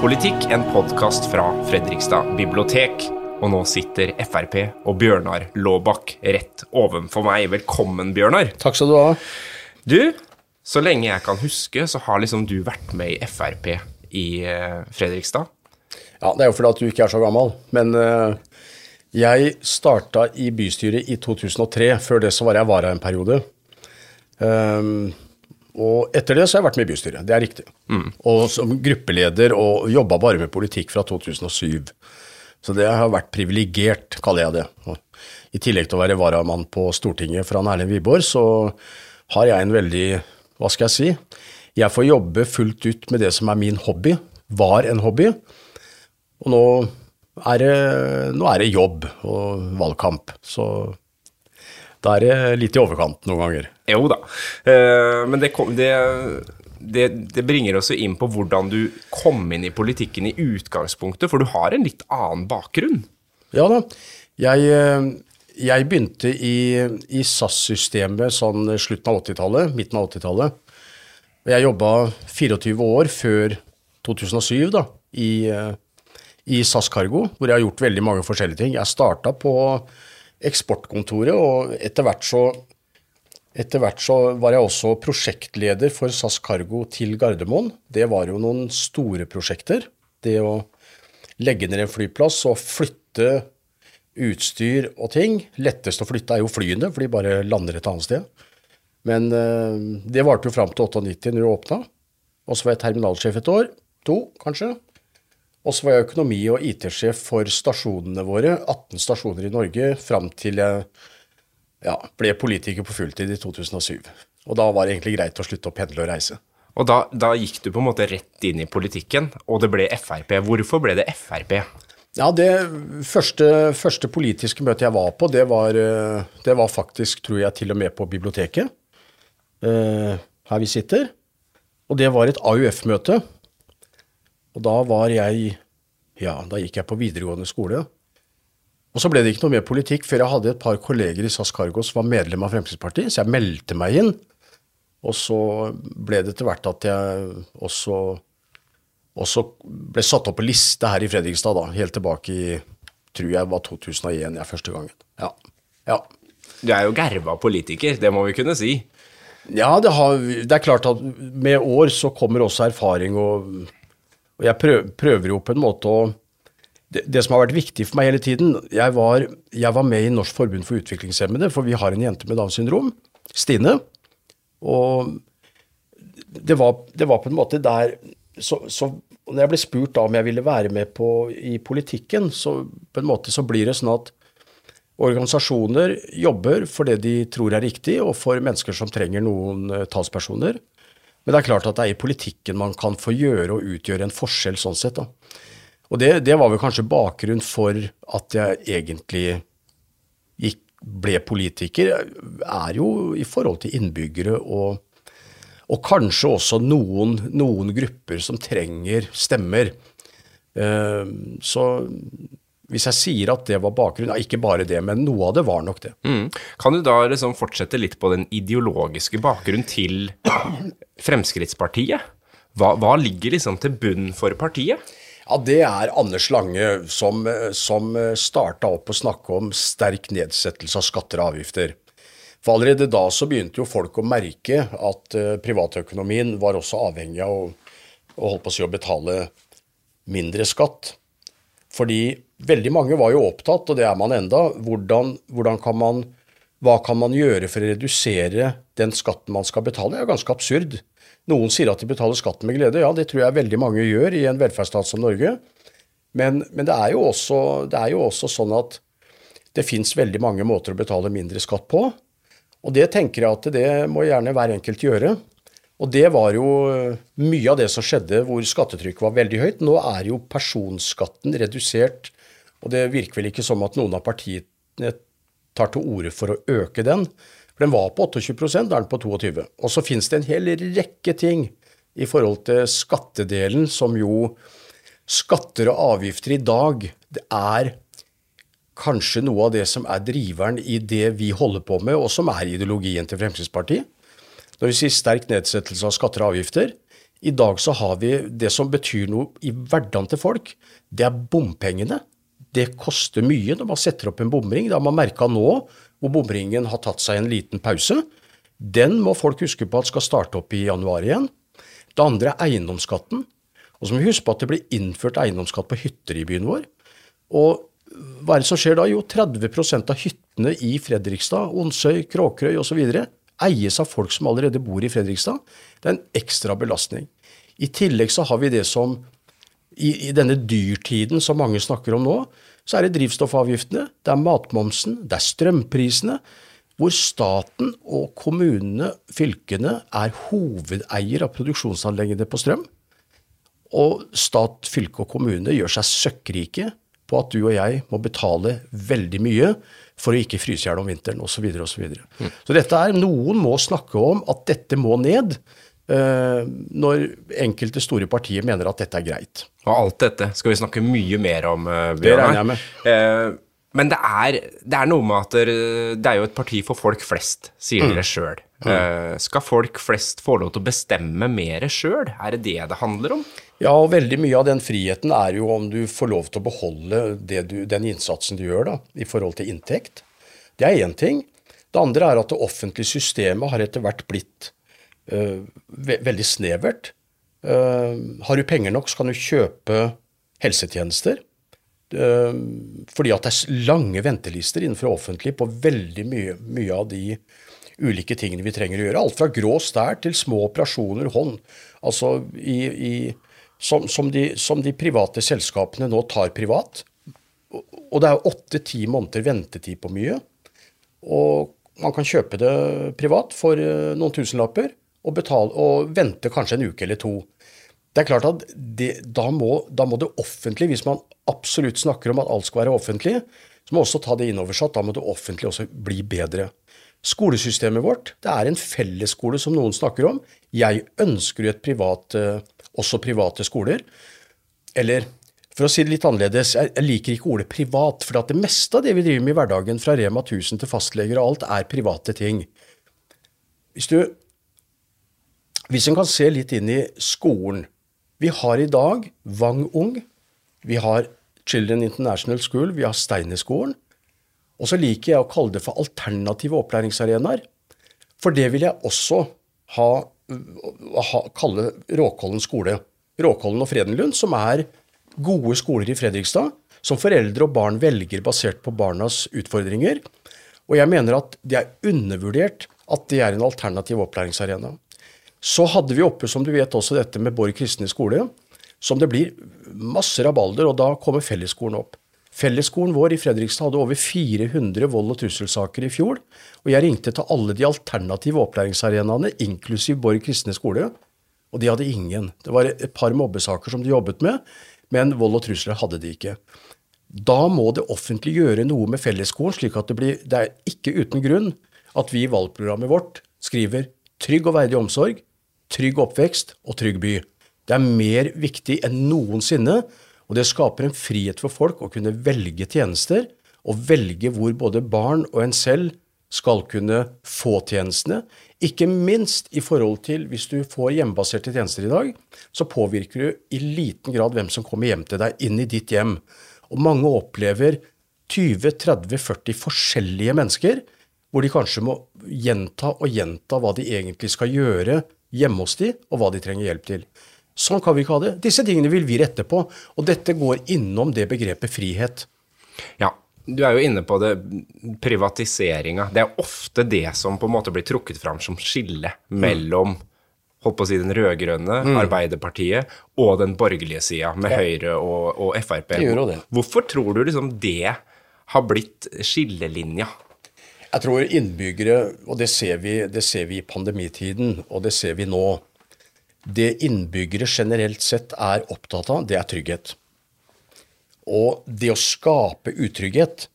politikk, en podkast fra Fredrikstad bibliotek. Og nå sitter Frp og Bjørnar Laabak rett ovenfor meg. Velkommen, Bjørnar. Takk skal du ha. Du, så lenge jeg kan huske, så har liksom du vært med i Frp i eh, Fredrikstad. Ja, Det er jo fordi at du ikke er så gammel. Men uh, jeg starta i bystyret i 2003. Før det så var jeg vara en periode. Um, og etter det så har jeg vært med i bystyret. Det er riktig. Mm. Og som gruppeleder og jobba bare med politikk fra 2007. Så det har vært privilegert, kaller jeg det. Og I tillegg til å være varamann på Stortinget fra Erlend Wiborg, så har jeg en veldig Hva skal jeg si? Jeg får jobbe fullt ut med det som er min hobby. Var en hobby. Og nå er det, nå er det jobb og valgkamp. Så da er det litt i overkant noen ganger. Jo da. Uh, men det, det, det, det, bringer oss inn på hvordan du kom inn i politikken i utgangspunktet, for du har en litt annen bakgrunn? Ja da. Jeg, eh, jeg begynte i, i SAS-systemet sånn slutten av 80-tallet, midten av 80-tallet. Jeg jobba 24 år før 2007 da, i, eh, i SAS Cargo, hvor jeg har gjort veldig mange forskjellige ting. Jeg starta på eksportkontoret, og etter hvert så etter hvert så var jeg også prosjektleder for SAS Cargo til Gardermoen. Det var jo noen store prosjekter. Det å legge ned en flyplass og flytte utstyr og ting. Lettest å flytte er jo flyene, for de bare lander et annet sted. Men uh, det varte jo fram til 98 når det åpna. Og så var jeg terminalsjef et år. To, kanskje. Og så var jeg økonomi- og IT-sjef for stasjonene våre. 18 stasjoner i Norge fram til jeg ja, ble politiker på fulltid i 2007. Og da var det egentlig greit å slutte å pendle og reise. Og da, da, gikk du på en måte rett inn i politikken, og det ble Frp. Hvorfor ble det Frp? Ja, Det første, første politiske møtet jeg var på, det var, eh, det var, faktisk, tror jeg, til og med på biblioteket. Uh, her vi sitter. Og det var et AUF-møte. Og da var jeg Ja, da gikk jeg på videregående skole. Og så ble det ikke noe mer politikk før jeg hadde et par kolleger i SAS Cargo som var medlem av Fremskrittspartiet, så jeg meldte meg inn. Og så ble det etter hvert at jeg også, også ble satt opp på liste her i Fredrikstad, da, helt tilbake i tror jeg var 2001 jeg første gangen. Ja. ja. Du er jo gerva politiker, det må vi kunne si. Ja, det, har, det, er klart at med år så kommer også erfaring, og, og jeg prøver, jo på en måte å det, det, som har vært viktig for meg hele tiden jeg var, jeg var, med i Norsk forbund for utviklingshemmede, for vi har en jente med Downs syndrom, Stine. Og det var, det var på en måte der så, så, når jeg ble spurt da om jeg ville være med på, i politikken, så på en måte så blir det sånn at organisasjoner jobber for det de tror er riktig, og for mennesker som trenger noen uh, talspersoner. Men det er klart at det er i politikken man kan få gjøre og utgjøre en forskjell sånn sett. da. Og det, det, var vel kanskje bakgrunn for at jeg egentlig gikk, ble politiker, er jo i forhold til innbyggere og, og kanskje også noen, noen, grupper som trenger stemmer. Uh, så hvis jeg sier at det var bakgrunnen, ja, ikke bare det, men noe av det var nok det. Mm. Kan du da liksom fortsette litt på den ideologiske bakgrunnen til Fremskrittspartiet? Hva, hva ligger liksom til bunn for partiet? Ja, Det er Anders Lange som, som starta opp å snakke om sterk nedsettelse av skatter og avgifter. For allerede da så begynte jo folk å merke at uh, privatøkonomien var også avhengig av å, å å betale mindre skatt. Fordi veldig mange var jo opptatt, og det er man enda, hvordan, hvordan kan man, hva kan man gjøre for å redusere den skatten man skal betale? Det er ganske absurd. Noen sier at de betaler skatten med glede. Ja, det tror jeg veldig mange gjør i en velferdsstat som Norge. Men, men det, er også, det, er jo også, sånn at det fins veldig mange måter å betale mindre skatt på. Og det tenker jeg at det må gjerne hver enkelt gjøre. Og det var jo mye av det som skjedde hvor skattetrykket var veldig høyt. Nå er jo personskatten redusert, og det virker vel ikke som at noen av partiene tar til orde for å øke den. For den var på 28 da er den på 22 Og så finnes det en hel rekke ting i forhold til skattedelen som jo Skatter og avgifter i dag, det er kanskje noe av det som er driveren i det vi holder på med, og som er ideologien til Fremskrittspartiet. Når vi sier sterk nedsettelse av skatter og avgifter, I dag så har vi det som betyr noe i hverdagen til folk, det er bompengene. Det koster mye når man setter opp en bomring. Det har man merka nå, hvor bomringen har tatt seg en liten pause. Den må folk huske på at skal starte opp i januar igjen. Det andre er eiendomsskatten. Og så må vi huske på at det blir innført eiendomsskatt på hytter i byen vår. Og hva er det som skjer da? Jo, 30% av hyttene i Fredrikstad, Onsøy, Kråkerøy osv. eies av folk som allerede bor i Fredrikstad. Det er en ekstra belastning. I tillegg så har vi det som i, i denne dyrtiden som mange snakker om nå, så er det drivstoffavgiftene, det er matmomsen, det er strømprisene, hvor staten og kommunene, fylkene, er hovedeier av produksjonsanleggene på strøm. Og stat, fylke og kommune gjør seg søkkrike på at du og jeg må betale veldig mye for å ikke fryse i hjel om vinteren osv. Så, videre, og så, videre. mm. så dette er, noen må snakke om at dette må ned. Uh, når enkelte store partier mener at dette er greit. Og alt dette skal vi snakke mye mer om, uh, Bjørnar. Det regner jeg med. Uh, men det er, det er, noe med at det er jo et parti for folk flest, sier mm. dere sjøl. Mm. Skal folk flest få lov til å bestemme mer sjøl? Er det det det handler om? Ja, og veldig mye av den friheten er jo om du får lov til å beholde du, den innsatsen du gjør da, i forhold til inntekt. Det er én ting. Det andre er at det offentlige systemet har etter hvert blitt uh, ve veldig snevert. Uh, har du penger nok, så kan du kjøpe helsetjenester. Uh, fordi at det er lange ventelister innenfor offentlig på veldig mye, mye av de ulike tingene vi trenger å gjøre. Alt fra grå stær til små operasjoner, hånd. Altså i, i som, som, de, som, de, private selskapene nå tar privat. Og det er åtte-ti måneder ventetid på mye. Og man kan kjøpe det privat for eh, noen tusenlapper og, betale, og vente kanskje en uke eller to. Det er klart at det, da, må, da, må, det offentlige, hvis man absolutt snakker om at alt skal være offentlig, så må man også ta det inn over seg at da må det offentlige også bli bedre. Skolesystemet vårt det er en fellesskole som noen snakker om. Jeg ønsker jo et privat uh, også private skoler. Eller for å si det litt annerledes, jeg liker ikke ordet privat, for det meste av det vi driver med i hverdagen, fra Rema 1000 til fastleger og alt, er private ting. Hvis du Hvis en kan se litt inn i skolen Vi har i dag Wang Ung, vi har Children International School, vi har Steinerskolen. Og så liker jeg å kalle det for alternative opplæringsarenaer. For det vil jeg også ha kalle Råkollen skole. Råkollen og Fredenlund, som er gode skoler i Fredrikstad, som foreldre og barn velger basert på barnas utfordringer. Og jeg mener at det er undervurdert at det er en alternativ opplæringsarena. Så hadde vi oppe, som du vet, også dette med Borg kristne skole, som det blir masse rabalder, og da kommer fellesskolen opp. Fellesskolen vår i Fredrikstad hadde over 400 vold- og trusselsaker i fjor. Og jeg ringte til alle de alternative opplæringsarenaene, inklusiv Borg kristne skole, og de hadde ingen. Det var et par mobbesaker som de jobbet med, men vold og trusler hadde de ikke. Da må det offentlige gjøre noe med fellesskolen, slik at det blir Det er ikke uten grunn at vi i valgprogrammet vårt skriver trygg og verdig omsorg, trygg oppvekst og trygg by. Det er mer viktig enn noensinne og det skaper en frihet for folk å kunne velge tjenester, og velge hvor både barn og en selv skal kunne få tjenestene. Ikke minst i forhold til hvis du får hjemmebaserte tjenester i dag, så påvirker du i liten grad hvem som kommer hjem til deg, inn i ditt hjem. Og mange opplever 20-30-40 forskjellige mennesker, hvor de kanskje må gjenta og gjenta hva de egentlig skal gjøre hjemme hos de, og hva de trenger hjelp til. Sånn kan vi ikke ha det. Disse tingene vil vi rette på. Og dette går innom det begrepet frihet. Ja, du er jo inne på det, privatiseringa. Det er ofte det som på en måte blir trukket fram som skille mellom holdt på å si den rød-grønne, mm. Arbeiderpartiet, og den borgerlige sida, med ja. Høyre og, og Frp. Hvorfor tror du liksom det har blitt skillelinja? Jeg tror innbyggere, og det ser vi, det ser vi i pandemitiden, og det ser vi nå, det innbyggere generelt sett er opptatt av, det er trygghet. Og det å skape utrygghet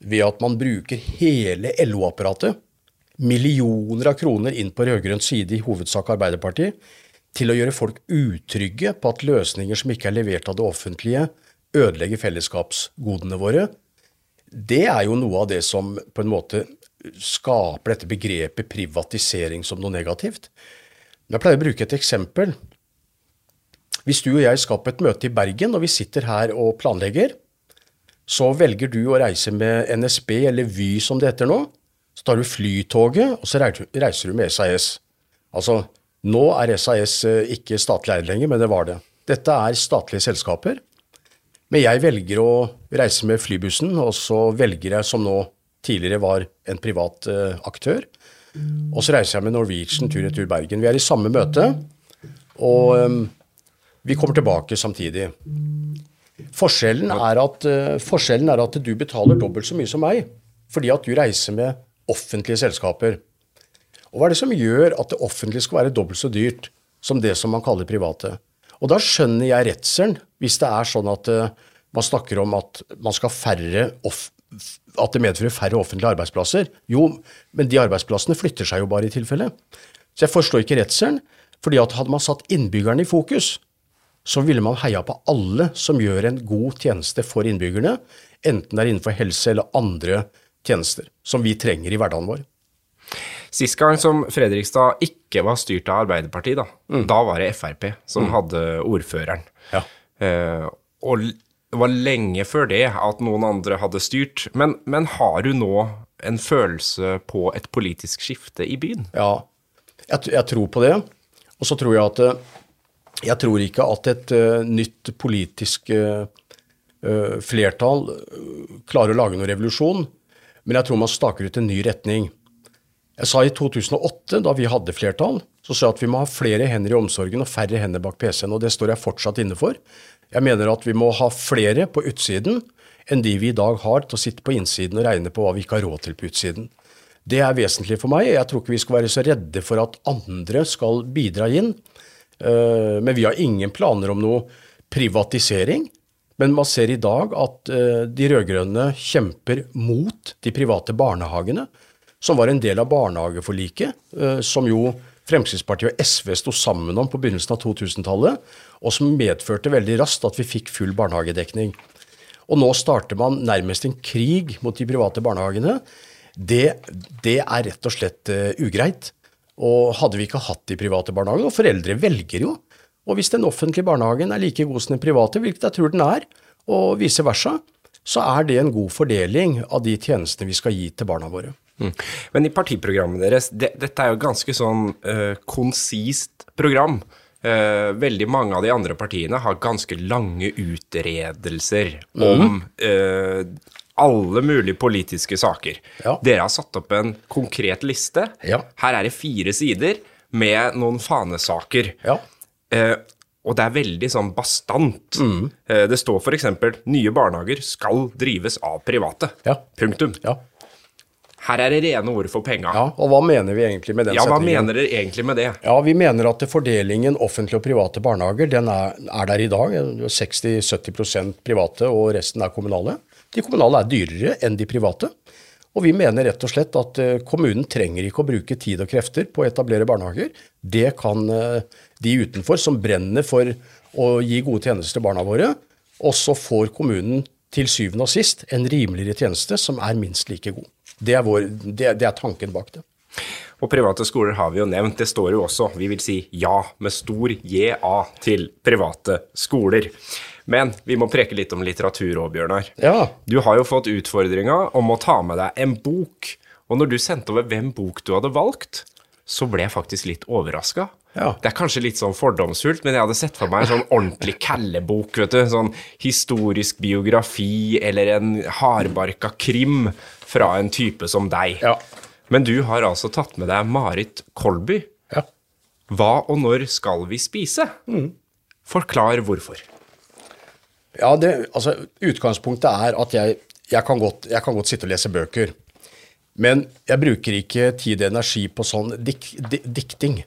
ved at man bruker hele LO-apparatet, millioner av kroner inn på rød-grønn side, i hovedsak Arbeiderpartiet, til å gjøre folk utrygge på at løsninger som ikke er levert av det offentlige, ødelegger fellesskapsgodene våre, det er jo noe av det som på en måte skaper dette begrepet privatisering som noe negativt. Jeg pleier å bruke et eksempel. Hvis du og jeg skal på et møte i Bergen, og vi sitter her og planlegger, så velger du å reise med NSB eller Vy som det heter nå. Så tar du Flytoget, og så reiser du med SAS. Altså, nå er SAS eh, ikke statlig eid lenger, men det var det. Dette er statlige selskaper. Men jeg velger å reise med flybussen, og så velger jeg, som nå tidligere var en privat uh, aktør, og så reiser jeg med Norwegian tur-retur Bergen. Vi er i samme møte, og um, vi kommer tilbake samtidig. Forskjellen er, at, uh, forskjellen er at du betaler dobbelt så mye som meg, fordi at du reiser med offentlige selskaper. Og hva er det som gjør at det offentlige skal være dobbelt så dyrt som det som man kaller private? Og da skjønner jeg redselen, hvis det er sånn at uh, man snakker om at man skal færre at det medfører færre offentlige arbeidsplasser. Jo, men de arbeidsplassene flytter seg jo bare i tilfelle. Så jeg forstår ikke redselen. fordi at hadde man satt innbyggerne i fokus, så ville man heia på alle som gjør en god tjeneste for innbyggerne, enten det er innenfor helse eller andre tjenester som vi trenger i hverdagen vår. Sist gang som Fredrikstad ikke var styrt av Arbeiderpartiet, da, mm. da var det Frp som mm. hadde ordføreren. Ja. Eh, og det var lenge før det at noen andre hadde styrt. Men, men har du nå en følelse på et politisk skifte i byen? Ja, jeg, jeg tror på det. Og så tror jeg at jeg tror ikke at et uh, nytt politisk uh, flertall klarer å lage noen revolusjon, men jeg tror man staker ut en ny retning. Jeg sa i 2008, da vi hadde flertall, så sa jeg at vi må ha flere hender i omsorgen og færre hender bak PC-en, og det står jeg fortsatt inne for. Jeg mener at vi må ha flere på utsiden enn de vi i dag har til å sitte på innsiden og regne på hva vi ikke har råd til på utsiden. Det er vesentlig for meg. Jeg tror ikke vi skal være så redde for at andre skal bidra inn. Eh, men vi har ingen planer om noe privatisering. Men man ser i dag at eh, de rød-grønne kjemper mot de private barnehagene, som var en del av barnehageforliket, eh, som jo Fremskrittspartiet og SV sto sammen om på begynnelsen av 2000-tallet, og som medførte veldig raskt at vi fikk full barnehagedekning. Og nå starter man nærmest en krig mot de private barnehagene. Det, det er rett og slett uh, ugreit. Og hadde vi ikke hatt de private barnehagene, og foreldre velger jo, og hvis den offentlige barnehagen er like god som den private, hvilket jeg tror den er, og vice versa, så er det en god fordeling av de tjenestene vi skal gi til barna våre. Mm. Men i partiprogrammet deres, det, dette er jo ganske sånn uh, konsist program. Uh, veldig mange av de andre partiene har ganske lange utredelser mm. om uh, alle mulige politiske saker. Ja. Dere har satt opp en konkret liste. Ja. Her er det fire sider med noen fanesaker. Ja. Uh, og det er veldig sånn bastant. Mm. det står f.eks.: Nye barnehager skal drives av private. Punktum. Ja. Her er det rene ord for penga. Ja, og hva mener vi egentlig med den ja, setningen? Ja, hva mener dere egentlig med det? Ja, Vi mener at fordelingen offentlige og private barnehager den er, er der i dag. 60-70% private, og resten er kommunale. De kommunale er dyrere enn de private. Og vi mener rett og slett at eh, kommunen trenger ikke å bruke tid og krefter på å etablere barnehager. Det kan eh, de utenfor, som brenner for å gi gode tjenester til barna våre. Og så får kommunen til syvende og sist en rimeligere tjeneste som er minst like god. Det er, vår, det, det er tanken bak det. Og private skoler har vi jo nevnt. Det står jo også, vi vil si ja med stor JA til private skoler. Men vi må preke litt om litteratur òg, Bjørnar. Ja. Du har jo fått utfordringa om å ta med deg en bok. Og når du sendte over hvem bok du hadde valgt, så ble jeg faktisk litt overraska. Ja. Det er kanskje litt sånn fordomsfullt, men jeg hadde sett for meg en sånn ordentlig kallebok. vet du, Sånn historisk biografi eller en hardbarka krim fra en type som deg. Ja. Men du har altså tatt med deg Marit Kolby. Ja. Hva og når skal vi spise? Mm. Forklar hvorfor. Ja, det, altså Utgangspunktet er at jeg, jeg, kan godt, jeg, kan godt, sitte og lese bøker. Men jeg bruker ikke tid og energi på sånn dik, dik, dikting.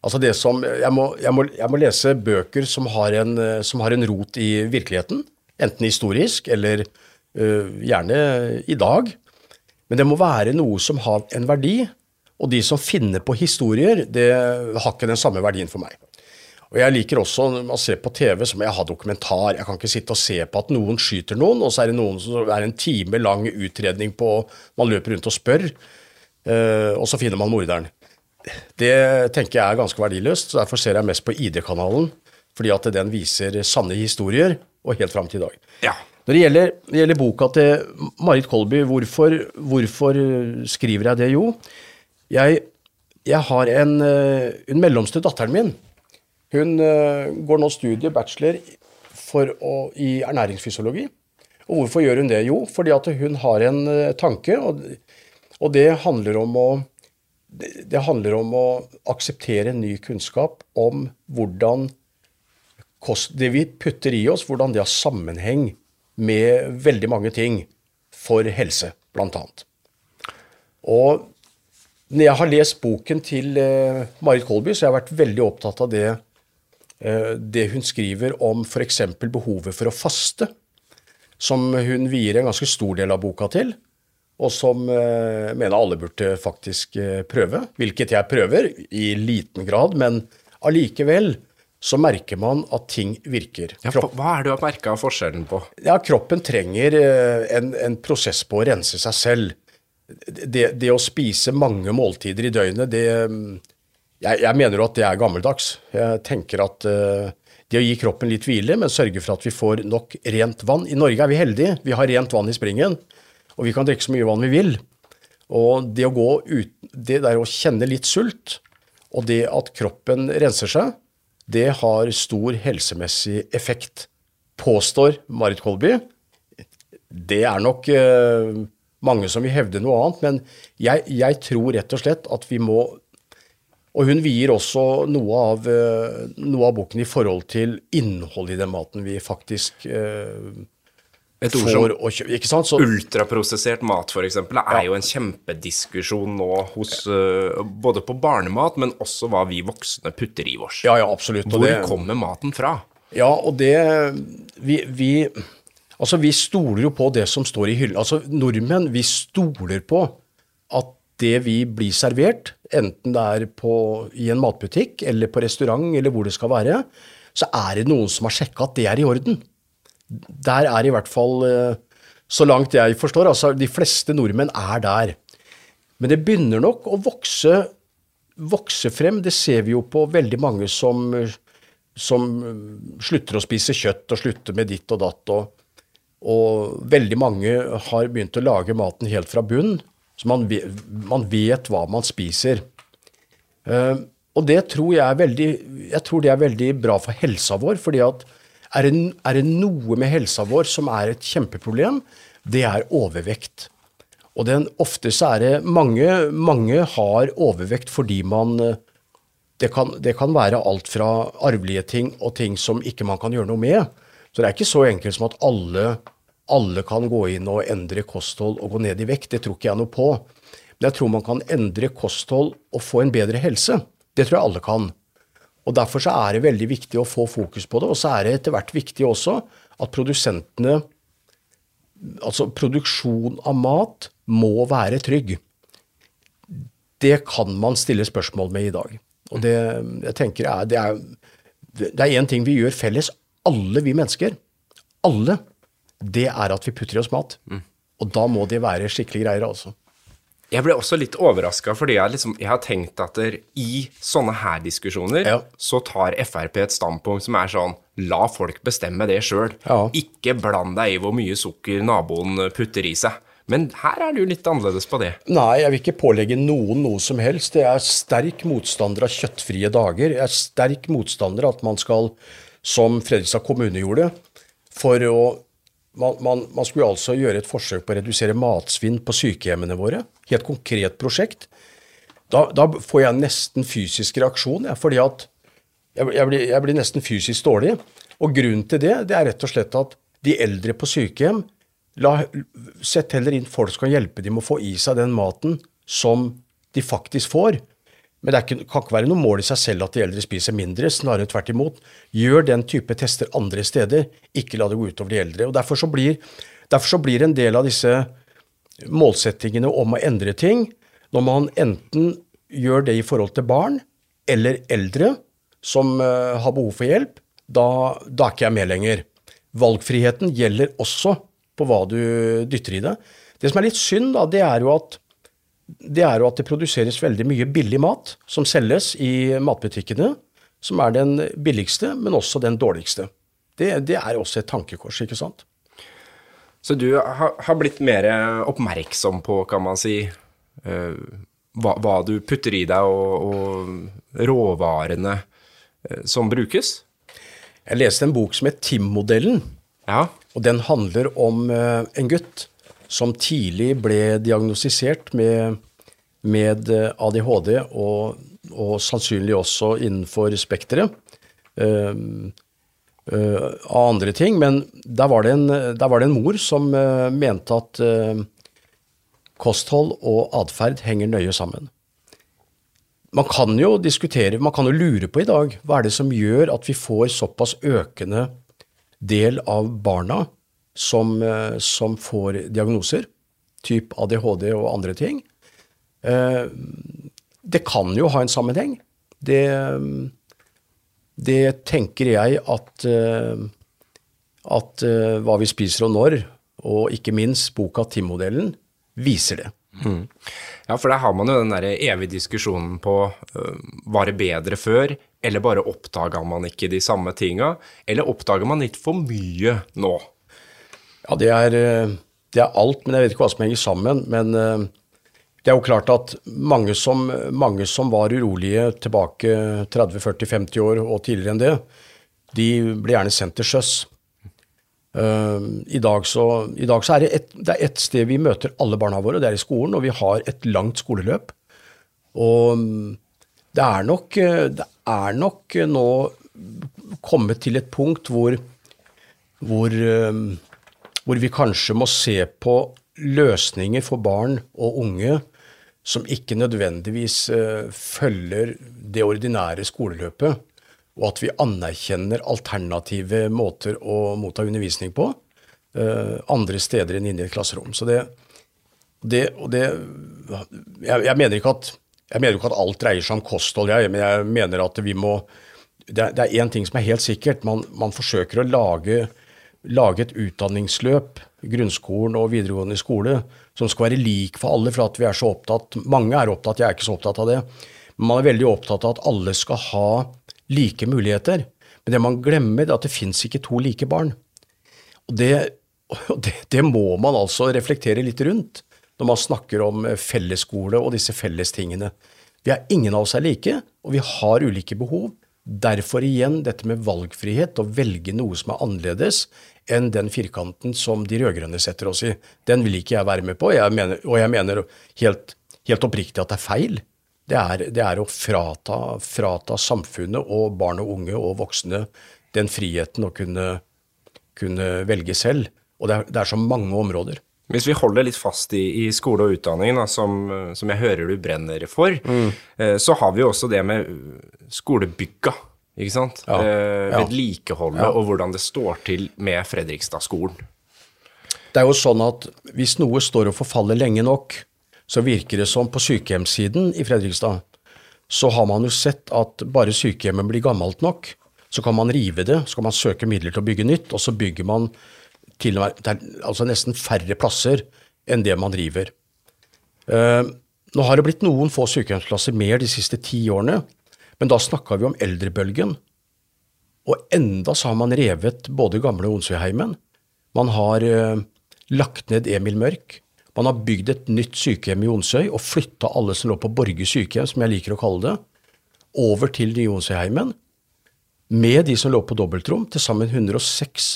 Altså det som, jeg må, jeg, må, jeg må, lese bøker som har, en, som har, en, rot i virkeligheten. Enten historisk eller uh, gjerne i dag. Men det må være noe som har en verdi. Og de som finner på historier, det har ikke den samme verdien for meg. Og Jeg liker også å ser på TV, som jeg har dokumentar. Jeg kan ikke sitte og se på at noen skyter noen, og så er det noen som er en time lang utredning på Man løper rundt og spør, uh, og så finner man morderen. Det tenker jeg er ganske verdiløst, så derfor ser jeg mest på ID-kanalen. fordi at den viser sanne historier, og helt fram til i dag. Ja. Når det gjelder, det gjelder boka til Marit Kolby, hvorfor, hvorfor skriver jeg det? Jo, jeg, jeg har en, eh, en mellomste datteren min. Hun eh, går nå studie bachelor for å, i ernæringsfysiologi. Og hvorfor gjør hun det? Jo, fordi at hun har en eh, tanke, og, og det handler om å det, handler om å akseptere ny kunnskap om hvordan kost, det vi putter i oss, hvordan det har sammenheng med veldig mange ting for helse, annet. Og når jeg har lest boken til eh, Marit Kolby, så har jeg vært veldig opptatt av det, eh, det hun skriver om f.eks. behovet for å faste, som hun vier en ganske stor del av boka til, og som eh, mener alle burde faktisk eh, prøve. Hvilket jeg prøver, i liten grad, men allikevel så merker man at ting virker. Ja, Kropp, hva er det du har merka forskjellen på? ja, kroppen trenger eh, en, en prosess på å rense seg selv. Det, det å spise mange måltider i døgnet, det mm, jeg, jeg mener jo at det er gammeldags. Jeg tenker at eh, det å gi kroppen litt hvile, men sørge for at vi får nok rent vann I Norge er vi heldige. Vi har rent vann i springen, og vi kan drikke så mye vann vi vil. Og det å gå ut, det der å kjenne litt sult, og det at kroppen renser seg, det har stor helsemessig effekt, påstår Marit Kolby. Det er nok eh, mange som vil hevde noe annet, men jeg, jeg tror rett og slett at vi må Og hun vier også noe av, eh, noe av boken i forhold til innholdet i den maten vi faktisk eh, Et ord som å kjøpe. Ikke sant? Så, ultraprosessert mat, f.eks., er jo en kjempediskusjon nå hos uh, Både på barnemat, men også hva vi voksne putter i oss. ja, ja, absolutt. Hvor det- kommer maten fra? Ja, og det vi, vi Altså, vi stoler jo på det som står i hylla. Altså, nordmenn, vi stoler på at det vi blir servert, enten det er på, i en matbutikk eller på restaurant eller hvor det skal være, så er det noen som har sjekka at det er i orden. Der er i hvert fall, eh, så langt jeg forstår, altså de fleste nordmenn er der. Men det begynner nok å vokse, vokse frem. Det ser vi jo på veldig mange som, som slutter å spise kjøtt og slutter med ditt og datt. Og, og veldig mange har begynt å lage maten helt fra bunn, så man vet, man vet hva man spiser. Uh, og det tror jeg veldig, jeg tror det er veldig bra for helsa vår. fordi at er det, er det noe med helsa vår som er et kjempeproblem, det er overvekt. Og den, ofte så er det mange, mange har overvekt fordi man eh, det kan, det kan være alt fra arvelige ting og ting som ikke man kan gjøre noe med. Så det er ikke så enkelt som at alle, alle kan gå inn og endre kosthold og gå ned i vekt. Det tror ikke jeg noe på. Men jeg tror man kan endre kosthold og få en bedre helse. Det tror jeg alle kan. Og Derfor så er det veldig viktig å få fokus på det. Og så er det etter hvert viktig også at produsentene Altså produksjon av mat må være trygg. Det kan man stille spørsmål med i dag. Og det jeg tenker er, det er én ting vi gjør felles, alle vi mennesker. Alle. Det er at vi putter i oss mat. Og da må det være skikkelig greier, altså. Jeg ble også litt overraska, fordi jeg, liksom, jeg har tenkt at der, i sånne her diskusjoner Ja. så tar Frp et standpunkt som er sånn La folk bestemme det sjøl. Ja. Ikke bland deg i hvor mye sukker naboen putter i seg. Men her er jo litt annerledes på det. Nei, jeg vil ikke pålegge noen noe som helst. Jeg er sterk motstander av kjøttfrie dager. Jeg er sterk motstander av at man skal, som Fredrikstad kommune gjorde, for å man, man, man skulle altså gjøre et forsøk på å redusere matsvinn på sykehjemmene våre. Helt konkret prosjekt. Da, da får jeg nesten fysisk reaksjon, jeg, fordi at jeg, jeg, blir, jeg blir nesten fysisk dårlig. Og grunnen til det, det er rett og slett at de eldre på sykehjem la, Sett heller inn folk som kan hjelpe dem å få i seg den maten som de faktisk får. Men det ikke, kan ikke være noe mål i seg selv at de eldre spiser mindre, snarere tvert imot. Gjør den type tester andre steder, ikke la det gå utover de eldre. Og Derfor så blir, derfor så blir en del av disse målsettingene om å endre ting, når man enten gjør det i forhold til barn eller eldre som uh, har behov for hjelp, da, da er ikke jeg med lenger. Valgfriheten gjelder også på hva du dytter i det. Det som er litt synd, da, det er jo at det er jo at det produseres veldig mye billig mat som selges i matbutikkene. som er den billigste, men også den dårligste. Det, det er også et tankekors, ikke sant? Så du har, har blitt mer oppmerksom på, kan man si, uh, hva, hva, du putter i deg, og, og råvarene uh, som brukes? Jeg leste en bok som het Tim-modellen. Ja. Og den handler om uh, en gutt som tidlig ble diagnostisert med, med ADHD, og, og, sannsynlig også innenfor spekteret. Uh, uh, av andre ting. Men der var det en, var det en mor som uh, mente at kosthold og atferd henger nøye sammen. Man kan jo diskutere, man kan jo lure på i dag, hva er det som gjør at vi får såpass økende del av barna som, som får diagnoser, typ ADHD og andre ting. Det kan jo ha en sammenheng. Det det tenker jeg at, eh, at eh, hva vi spiser og når, og ikke minst boka Tim-modellen, viser det. Mm. Ja, for der har man jo den der evige diskusjonen på uh, var det bedre før, eller bare oppdaga man ikke de samme tinga, eller oppdager man litt for mye nå? Ja, det er, det er, alt, men jeg vet ikke hva som henger sammen. Men uh, det er jo klart at mange som, mange som var urolige tilbake 30-40-50 år og tidligere enn det, de ble gjerne sendt til sjøs. Uh, I dag så, i dag så er det, et, det er ett sted vi møter alle barna våre, det er i skolen, og vi har et langt skoleløp. Og det er nok, det er nok nå kommet til et punkt hvor, hvor, hvor vi kanskje må se på løsninger for barn og unge som ikke nødvendigvis uh, følger det ordinære skoleløpet, og at vi anerkjenner alternative måter å motta undervisning på uh, andre steder enn inne i et klasserom. Så det, det, det jeg, jeg, mener ikke at, mener ikke at alt dreier seg om kosthold, jeg, men jeg mener at vi må Det, det er én ting som er helt sikkert. Man, man forsøker å lage, lage et utdanningsløp, grunnskolen og videregående skole, som skal være lik for alle, for at vi er så opptatt Mange er opptatt, jeg er ikke så opptatt av det. Men man er veldig opptatt av at alle skal ha like muligheter. Men det man glemmer, er at det fins ikke to like barn. Og det, det, det, må man altså reflektere litt rundt når man snakker om fellesskole og disse fellestingene. Vi er ingen av oss er like, og vi har ulike behov. Derfor igjen dette med valgfrihet, å velge noe som er annerledes enn den firkanten som de rød-grønne setter oss i. Den vil ikke jeg være med på, jeg mener, og jeg mener helt, helt, oppriktig at det er feil. Det er, det er å frata, frata, samfunnet og barn og unge og voksne den friheten å kunne, kunne velge selv. Og det er, det er så mange områder. Hvis vi holder litt fast i, i skole og utdanning, da, som, som, jeg hører du brenner for, mm. eh, så har vi jo også det med skolebygga. Ikke sant? Ja. Eh, Vedlikeholdet ja. og hvordan det står til med Fredrikstad-skolen. Det er jo sånn at hvis noe står og forfaller lenge nok, så virker det som på sykehjemssiden i Fredrikstad, så har man jo sett at bare sykehjemmet blir gammelt nok, så kan man rive det, så kan man søke midler til å bygge nytt, og så bygger man til og med altså nesten færre plasser enn det man driver. Uh, nå har det blitt noen få sykehjemsplasser mer de siste ti årene, men da snakka vi om eldrebølgen. Og enda så har man revet både gamle Onsøyheimen, man har uh, lagt ned Emil Mørk, man har bygd et nytt sykehjem i Onsøy og flytta alle som lå på Borge sykehjem, som jeg liker å kalle det, over til nye Onsøyheimen, med de som lå på dobbeltrom, til sammen 106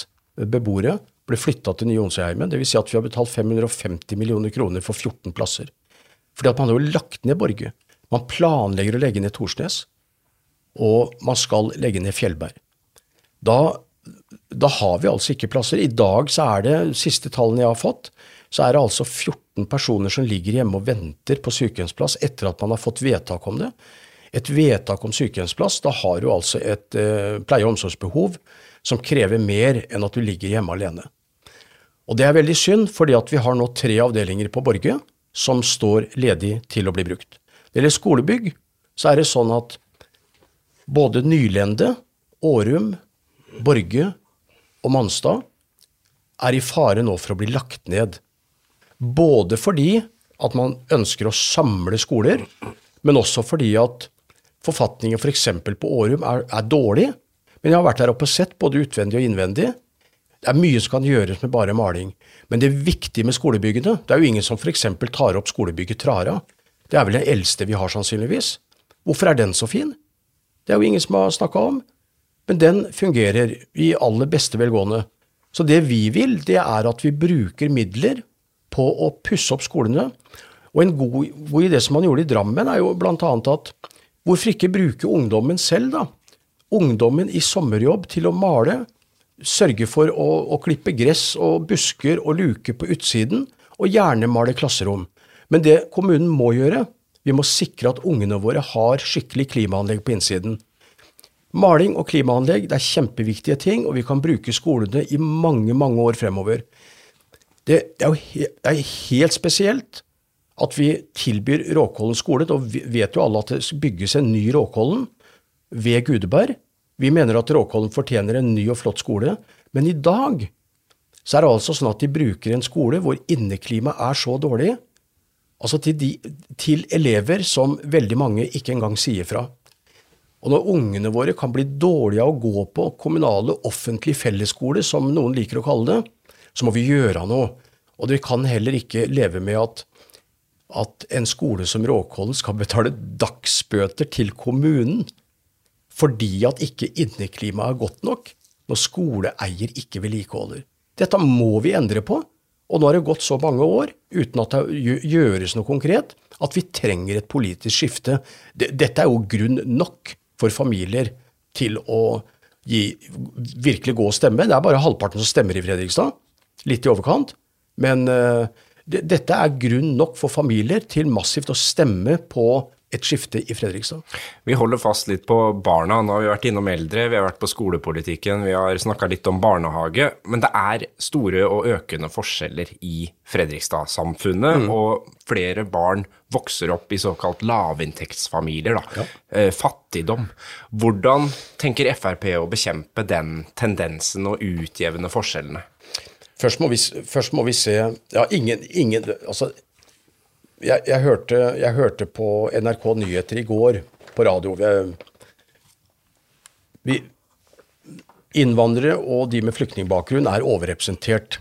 beboere, ble flytta til nye Onsøyheimen. Dvs. Si at vi har betalt 550 millioner kroner for 14 plasser. Fordi at man har jo lagt ned Borge. Man planlegger å legge ned Torsnes, og man skal legge ned Fjellberg. Da, da, har vi altså ikke plasser. I dag så er det, siste tallene jeg har fått, så er det altså 14 personer som ligger hjemme og venter på sykehjemsplass etter at man har fått vedtak om det. Et vedtak om sykehjemsplass, da har du altså et eh, pleie- og omsorgsbehov som krever mer enn at du ligger hjemme alene. Og det er veldig synd, fordi vi har nå tre avdelinger på Borge som står ledig til å bli brukt. Når det gjelder skolebygg, så er det sånn at både Nylende, Årum, Borge og Manstad er i fare nå for å bli lagt ned. Både fordi at man ønsker å samle skoler, men også fordi at forfatningen f.eks. For på Årum er, er dårlig, men jeg har vært der oppe og sett, både utvendig og innvendig. Det er mye som kan gjøres med bare maling. Men det viktige med skolebyggene Det er jo ingen som f.eks. tar opp skolebygget Trara. Det er vel den eldste vi har, sannsynligvis. Hvorfor er den så fin? Det er jo ingen som har snakka om. Men den fungerer i aller beste velgående. Så det vi vil, det er at vi bruker midler på å pusse opp skolene. Og en god, god idé som man gjorde i Drammen, er jo bl.a. at hvorfor ikke bruke ungdommen selv, da? Ungdommen i sommerjobb til å male, sørge for å, å klippe gress og busker og luke på utsiden, og gjerne male klasserom. Men det kommunen må gjøre, vi må sikre at ungene våre har skikkelig klimaanlegg på innsiden. Maling og klimaanlegg det er kjempeviktige ting, og vi kan bruke skolene i mange, mange år fremover. Det er jo he det er helt spesielt at vi tilbyr Råkollen skole. Da vet jo alle at det bygges en ny Råkollen ved Gudeberg. Vi mener at Råkollen fortjener en ny og flott skole, men i dag så er det altså sånn at de bruker en skole hvor inneklimaet er så dårlig, altså til, de, til elever som veldig mange ikke engang sier fra. Og når ungene våre kan bli dårlige av å gå på kommunale, offentlige fellesskoler, som noen liker å kalle det, så må vi gjøre noe. Og vi kan heller ikke leve med at, at en skole som Råkollen skal betale dagsbøter til kommunen fordi at ikke inneklimaet er godt nok, når skoleeier ikke vedlikeholder. Dette må vi endre på, og nå har det gått så mange år uten at det gjøres noe konkret, at vi trenger et politisk skifte. Dette er jo grunn nok for familier til å gi, virkelig gå og stemme. Det er bare halvparten som stemmer i Fredrikstad, litt i overkant. Men uh, dette er grunn nok for familier til massivt å stemme på et skifte i Fredrikstad. Vi holder fast litt på barna. Nå har vi vært innom eldre, vi har vært på skolepolitikken, vi har snakka litt om barnehage. Men det er store og økende forskjeller i Fredrikstad-samfunnet. Mm. Og flere barn vokser opp i såkalt lavinntektsfamilier. Da. Ja. Eh, fattigdom. Hvordan tenker Frp å bekjempe den tendensen og utjevne forskjellene? Først må vi, først må vi se Ja, ingen, ingen altså jeg, jeg, hørte, jeg, hørte, på NRK Nyheter i går på radio. Vi, innvandrere og de med flyktningbakgrunn er overrepresentert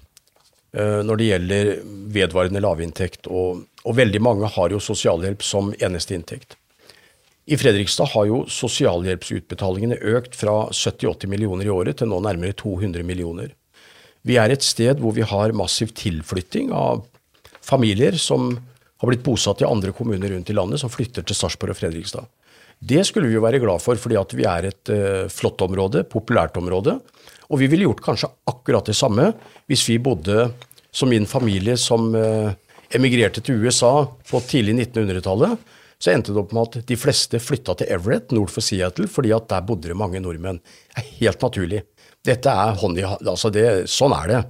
uh, når det gjelder vedvarende lavinntekt. Og, og veldig mange har jo sosialhjelp som eneste inntekt. I Fredrikstad har jo sosialhjelpsutbetalingene økt fra 70-80 millioner i året til nå nærmere 200 millioner. Vi er et sted hvor vi har massiv tilflytting av familier som har blitt bosatt i andre kommuner rundt i landet, som flytter til Sarpsborg og Fredrikstad. Det skulle vi jo være glad for, fordi vi er et uh, flott område, populært område. Og vi ville gjort kanskje akkurat det samme hvis vi bodde som min familie som uh, emigrerte til USA på tidlig 1900-tallet. Så endte det opp med at de fleste flytta til Everett nord for Seattle, fordi at der bodde det mange nordmenn. Det er helt naturlig. Dette er hånd i hånd. altså Sånn er det.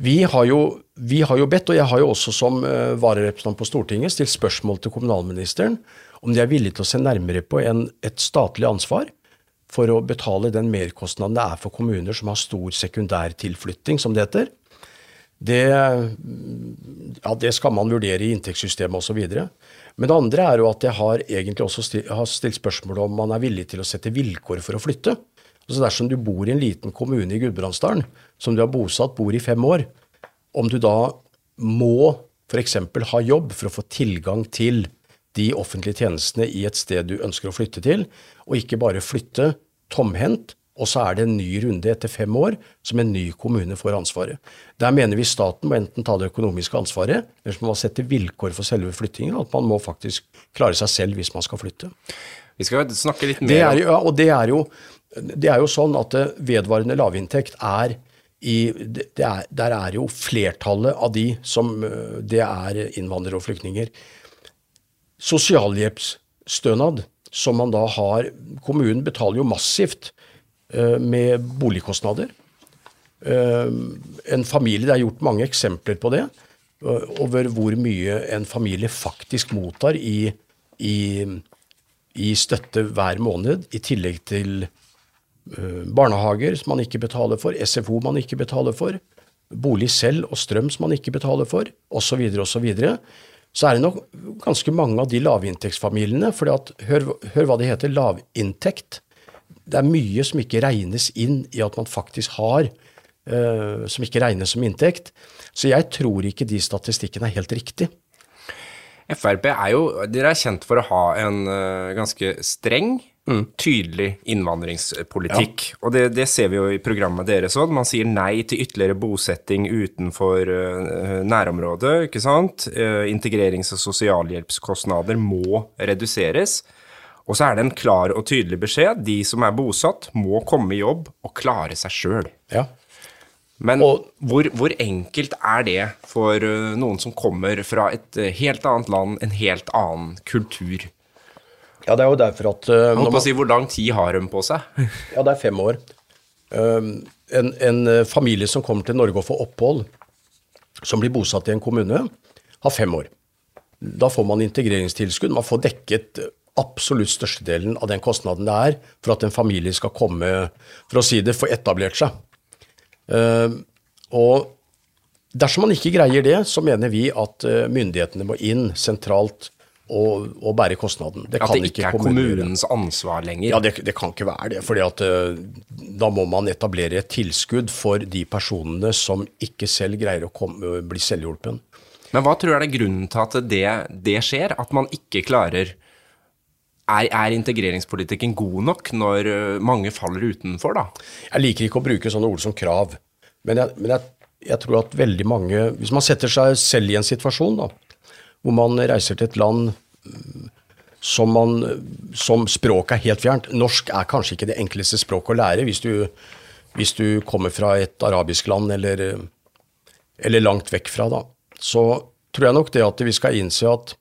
Vi har, jo, vi har, jo, bedt, og jeg har jo også som uh, vararepresentant på Stortinget stilt spørsmål til kommunalministeren om de er villige til å se nærmere på en, et statlig ansvar for å betale den merkostnaden det er for kommuner som har stor sekundærtilflytting, som det heter. Det, ja, det skal man vurdere i inntektssystemet osv. Men det andre er jo at jeg har egentlig også stilt, har stilt spørsmål om man er villig til å sette vilkår for å flytte. Altså Dersom du bor i en liten kommune i Gudbrandsdalen, som du har bosatt, bor i fem år, om du da må f.eks. ha jobb for å få tilgang til de offentlige tjenestene i et sted du ønsker å flytte til, og ikke bare flytte tomhendt, og så er det en ny runde etter fem år som en ny kommune får ansvaret. Der mener vi staten må enten ta det økonomiske ansvaret, eller så må man sette vilkår for selve flyttingen, at man må faktisk klare seg selv hvis man skal flytte. Vi skal snakke litt mer om ja, og det er jo det er jo sånn at vedvarende lavinntekt er i, er, Der er jo flertallet av de som Det er innvandrere og flyktninger. Sosialhjelpsstønad, som man da har Kommunen betaler jo massivt uh, med boligkostnader. Uh, en familie, Det er gjort mange eksempler på det, over hvor mye en familie faktisk mottar i, i, i støtte hver måned, i tillegg til barnehager som man ikke betaler for, SFO man ikke betaler for, bolig selv og strøm som man ikke betaler for, osv., osv. så så er det nok ganske mange av de lavinntektsfamiliene. For hør, hør hva det heter, lavinntekt. Det er mye som ikke regnes inn i at man faktisk har, uh, som ikke regnes som inntekt. Så jeg tror ikke de statistikkene er helt riktig. Frp er jo Dere er kjent for å ha en uh, ganske streng Mm. Tydelig innvandringspolitikk. Ja. Og det, det, ser vi jo i programmet deres òg. Man sier nei til ytterligere bosetting utenfor uh, nærområdet. ikke sant? Uh, integrerings- og sosialhjelpskostnader må reduseres. Og så er det en klar og tydelig beskjed. De som er bosatt, må komme i jobb og klare seg sjøl. Ja. Men og, hvor, hvor, enkelt er det for uh, noen som kommer fra et helt annet land, en helt annen kultur? Ja, det er jo derfor at uh, Holdt på å si, Hvor lang tid har de på seg? ja, det er fem år. Um, en, en, eh, familie som kommer til Norge og får opphold, som blir bosatt i en kommune, har fem år. Da får man integreringstilskudd. Man får dekket absolutt størstedelen av den kostnaden det er for at en familie skal komme, for å si det, få etablert seg. Uh, og dersom man ikke greier det, så mener vi at myndighetene må inn sentralt og, å bære kostnaden. Det at det ikke, er kommunens ansvar lenger? Ja, det, det, kan ikke være det. fordi at uh, da må man etablere et tilskudd for de personene som ikke selv greier å komme, bli selvhjulpen. Men hva tror du er grunnen til at det, det skjer? At man ikke klarer er, er, integreringspolitikken god nok når øh, mange faller utenfor, da? Jeg liker ikke å bruke sånne ord som krav. Men jeg, men jeg, jeg tror at veldig mange Hvis man setter seg selv i en situasjon, da hvor man reiser til et land som, man, som språket er helt fjernt. Norsk er kanskje ikke det enkleste språket å lære hvis du, hvis du kommer fra et arabisk land eller, eller langt vekk fra. Da. Så tror jeg nok det at vi skal innse at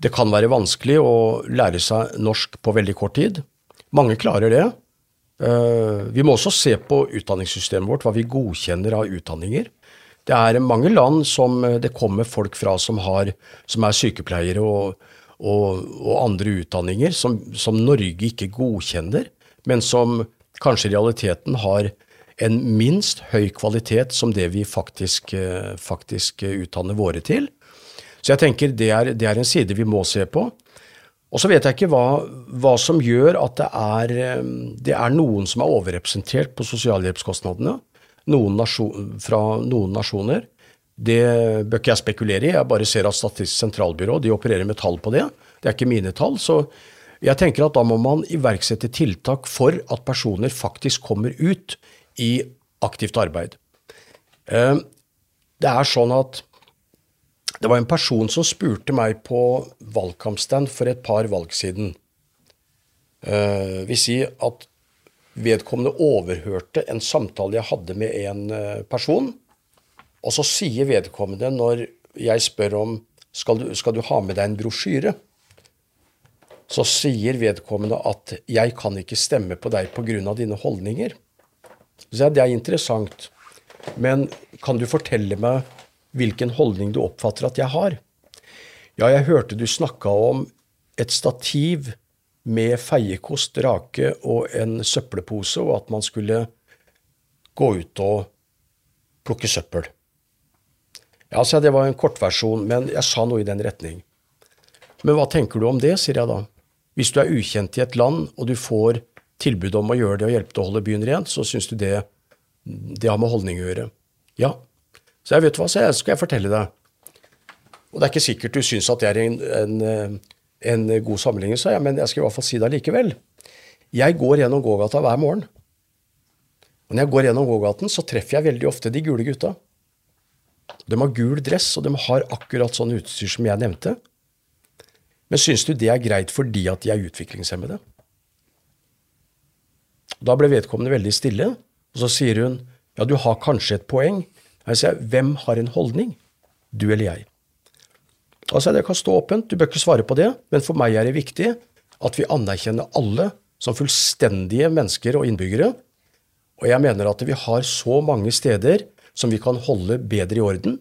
det kan være vanskelig å lære seg norsk på veldig kort tid. Mange klarer det. Eh, vi må også se på utdanningssystemet vårt, hva vi godkjenner av utdanninger. Det er mange land som eh, det kommer folk fra som, har, som er sykepleiere og, og, og andre utdanninger, som, som, Norge ikke godkjenner, men som kanskje i realiteten har en minst høy kvalitet som det vi faktisk, eh, faktisk utdanner våre til. Så jeg tenker det er, det er en side vi må se på. Og så vet jeg ikke hva, hva som gjør at det er, eh, det er, noen som er overrepresentert på sosialhjelpskostnadene noen nasjon, fra noen nasjoner. Det bør ikke jeg spekulere i, jeg bare ser at Statistisk sentralbyrå de opererer med tall på det. Det er ikke mine tall. Så jeg tenker at da må man iverksette tiltak for at personer faktisk kommer ut i aktivt arbeid. Eh, det er sånn at det var en person som spurte meg på valgkampstand for et par valg siden. Uh, vil si at vedkommende overhørte en samtale jeg hadde med en eh, person. Og så sier vedkommende, når jeg spør om skal du, skal du ha med deg en brosjyre, så sier vedkommende at 'jeg kan ikke stemme på deg pga. dine holdninger'. Så Det er interessant. Men kan du fortelle meg hvilken holdning du oppfatter at jeg har? Ja, jeg hørte du snakka om et stativ med feiekost, rake og en søppelpose, og at man skulle gå ut og plukke søppel. Ja, så Det var en kortversjon, men jeg sa noe i den retning. Men hva tenker du om det, sier jeg da. Hvis du er ukjent i et land, og du får tilbud om å gjøre det og hjelpe til å holde byen rent, så syns du det, det har med holdning å gjøre. Ja. Så jeg vet hva, så jeg skal jeg fortelle deg. Og det er ikke sikkert du syns at det er en, en en god sammenligning, sa jeg, men jeg skal i hvert fall si det allikevel. Jeg går gjennom gågata hver morgen. Og når jeg går gjennom gågaten, så treffer jeg veldig ofte de gule gutta. De har gul dress, og de har akkurat sånn utstyr som jeg nevnte. Men syns du det er greit fordi at de er utviklingshemmede? Da ble vedkommende veldig stille, og så sier hun ja, du har kanskje et poeng. Jeg sier hvem har en holdning? Du eller jeg? Altså, Det kan stå åpent, du bør ikke svare på det, men for meg er det viktig at vi anerkjenner alle som fullstendige mennesker og innbyggere. Og jeg mener at vi har så mange steder som vi kan holde bedre i orden.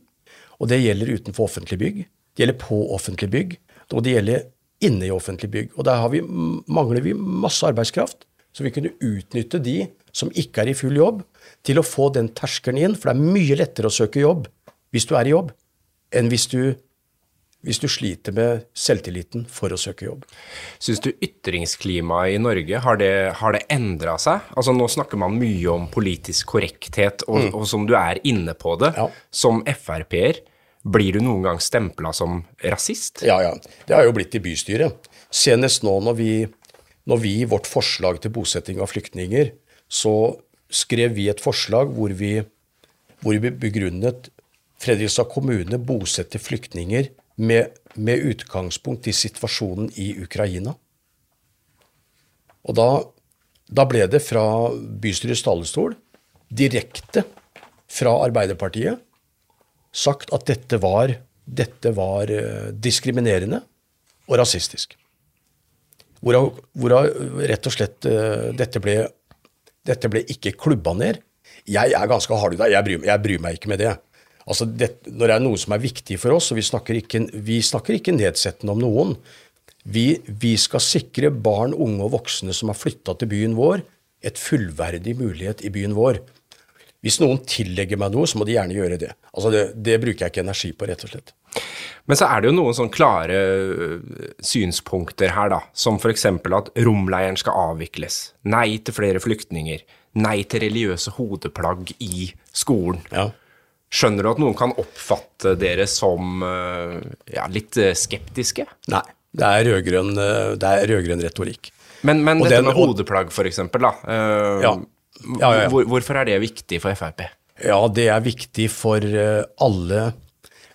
Og det gjelder utenfor offentlige bygg, det gjelder på offentlige bygg, og det gjelder inne i offentlige bygg. Og der vi, mangler vi masse arbeidskraft, så vi kunne utnytte de som ikke er i full jobb, til å få den terskelen inn. For det er mye lettere å søke jobb hvis du er i jobb, enn hvis du hvis du sliter med selvtilliten for å søke jobb. Syns du ytringsklimaet i Norge, har det, har det endra seg? Altså Nå snakker man mye om politisk korrekthet, og, mm. og som du er inne på det, ja. som Frp-er, blir du noen gang stempla som rasist? Ja, ja. Det har jo blitt i bystyret. Senest nå når vi, når vi i vårt forslag til bosetting av flyktninger, så skrev vi et forslag hvor vi, hvor vi begrunnet Fredrikstad kommune bosetter flyktninger med, med, utgangspunkt i situasjonen i Ukraina. Og da, da ble det fra bystyrets talerstol, direkte fra Arbeiderpartiet, sagt at dette var, dette var uh, diskriminerende og rasistisk. Hvorav, hvor rett og slett uh, dette, ble, dette ble ikke klubba ned. Jeg er ganske hard i det, jeg, jeg bryr meg ikke med det. Altså det, når det er noe som er viktig for oss, og vi snakker ikke, vi snakker ikke nedsettende om noen vi, vi, skal sikre barn, unge og voksne som har flytta til byen vår, et fullverdig mulighet i byen vår. Hvis noen tillegger meg noe, så må de gjerne gjøre det. Altså det, det bruker jeg ikke energi på, rett og slett. Men så er det jo noen sånn klare øh, synspunkter her, da. Som f.eks. at romleiren skal avvikles. Nei til flere flyktninger. Nei til religiøse hodeplagg i skolen. Ja. Skjønner du at noen kan oppfatte dere som eh, ja, litt eh, skeptiske? Nei, det er rød-grønn rød retorikk. Men, men dette den, med hodeplagg, eksempel, da. Uh, ja. Ja, ja, hvor, hvorfor er det viktig for Frp? Ja, det er viktig for alle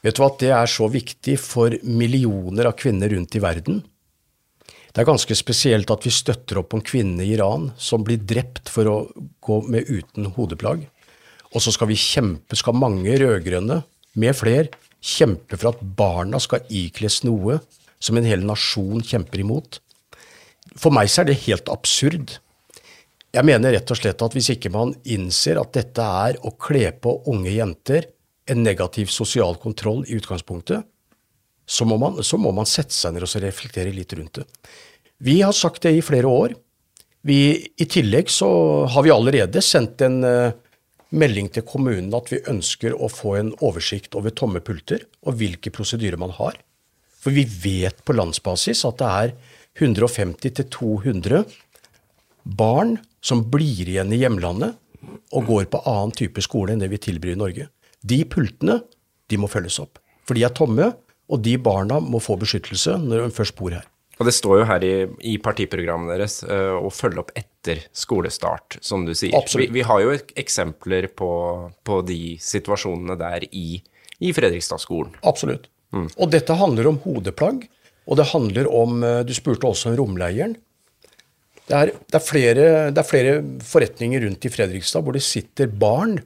Vet du hva, det er så viktig for millioner av kvinner rundt i verden. Det er ganske spesielt at vi støtter opp om kvinnene i Iran som blir drept for å gå med uten hodeplagg. Og så skal vi kjempe, skal mange rød-grønne, med fler, kjempe for at barna skal ikles noe som en hel nasjon kjemper imot. For meg så er det helt absurd. Jeg mener rett og slett at hvis ikke man innser at dette er å kle på unge jenter en negativ sosial kontroll i utgangspunktet, så må man, så må man sette seg ned og reflektere litt rundt det. Vi har sagt det i flere år. Vi, I tillegg så har vi allerede sendt en uh, melding til kommunen at vi ønsker å få en oversikt over tomme pulter og hvilke prosedyrer man har. For vi vet på landsbasis at det er 150-200 barn som blir igjen i hjemlandet og går på annen type skole enn det vi tilbyr i Norge. De pultene de må følges opp. For de er tomme, og de barna må få beskyttelse når de først bor her. Og det står jo her i, i partiprogrammet deres uh, å følge opp etter skolestart, som du sier. Vi, vi, har jo eksempler på, på, de situasjonene der i, i Fredrikstad-skolen. Absolutt. Mm. Og dette handler om hodeplagg, og det handler om eh, Du spurte også om romleieren. Det er, det, er flere, det er, flere, forretninger rundt i Fredrikstad hvor det sitter barn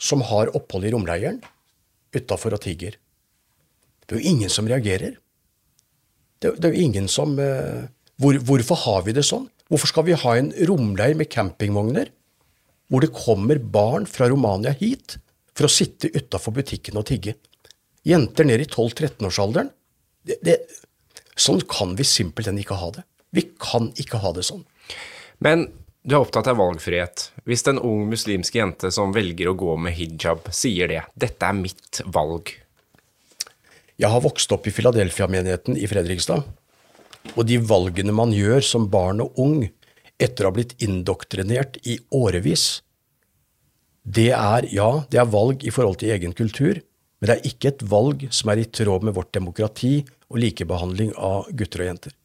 som har opphold i romleiren, utafor og tigger. Det er jo ingen som reagerer. Det, det er jo ingen som eh, hvor, Hvorfor har vi det sånn? Hvorfor skal vi ha en romleir med campingvogner hvor det kommer barn fra Romania hit for å sitte utafor butikken og tigge? Jenter ned i 12-13-årsalderen. Sånn kan vi simpelthen ikke ha det. Vi kan ikke ha det sånn. Men du er opptatt av valgfrihet. Hvis en ung muslimsk jente som velger å gå med hijab, sier det 'dette er mitt valg', jeg har vokst opp i Philadelphia-menigheten i Fredrikstad. Og de valgene man gjør som barn og ung etter å ha blitt indoktrinert i årevis, det er, ja, det er valg i forhold til egen kultur, men det er ikke et valg som er i tråd med vårt demokrati og likebehandling av gutter og jenter.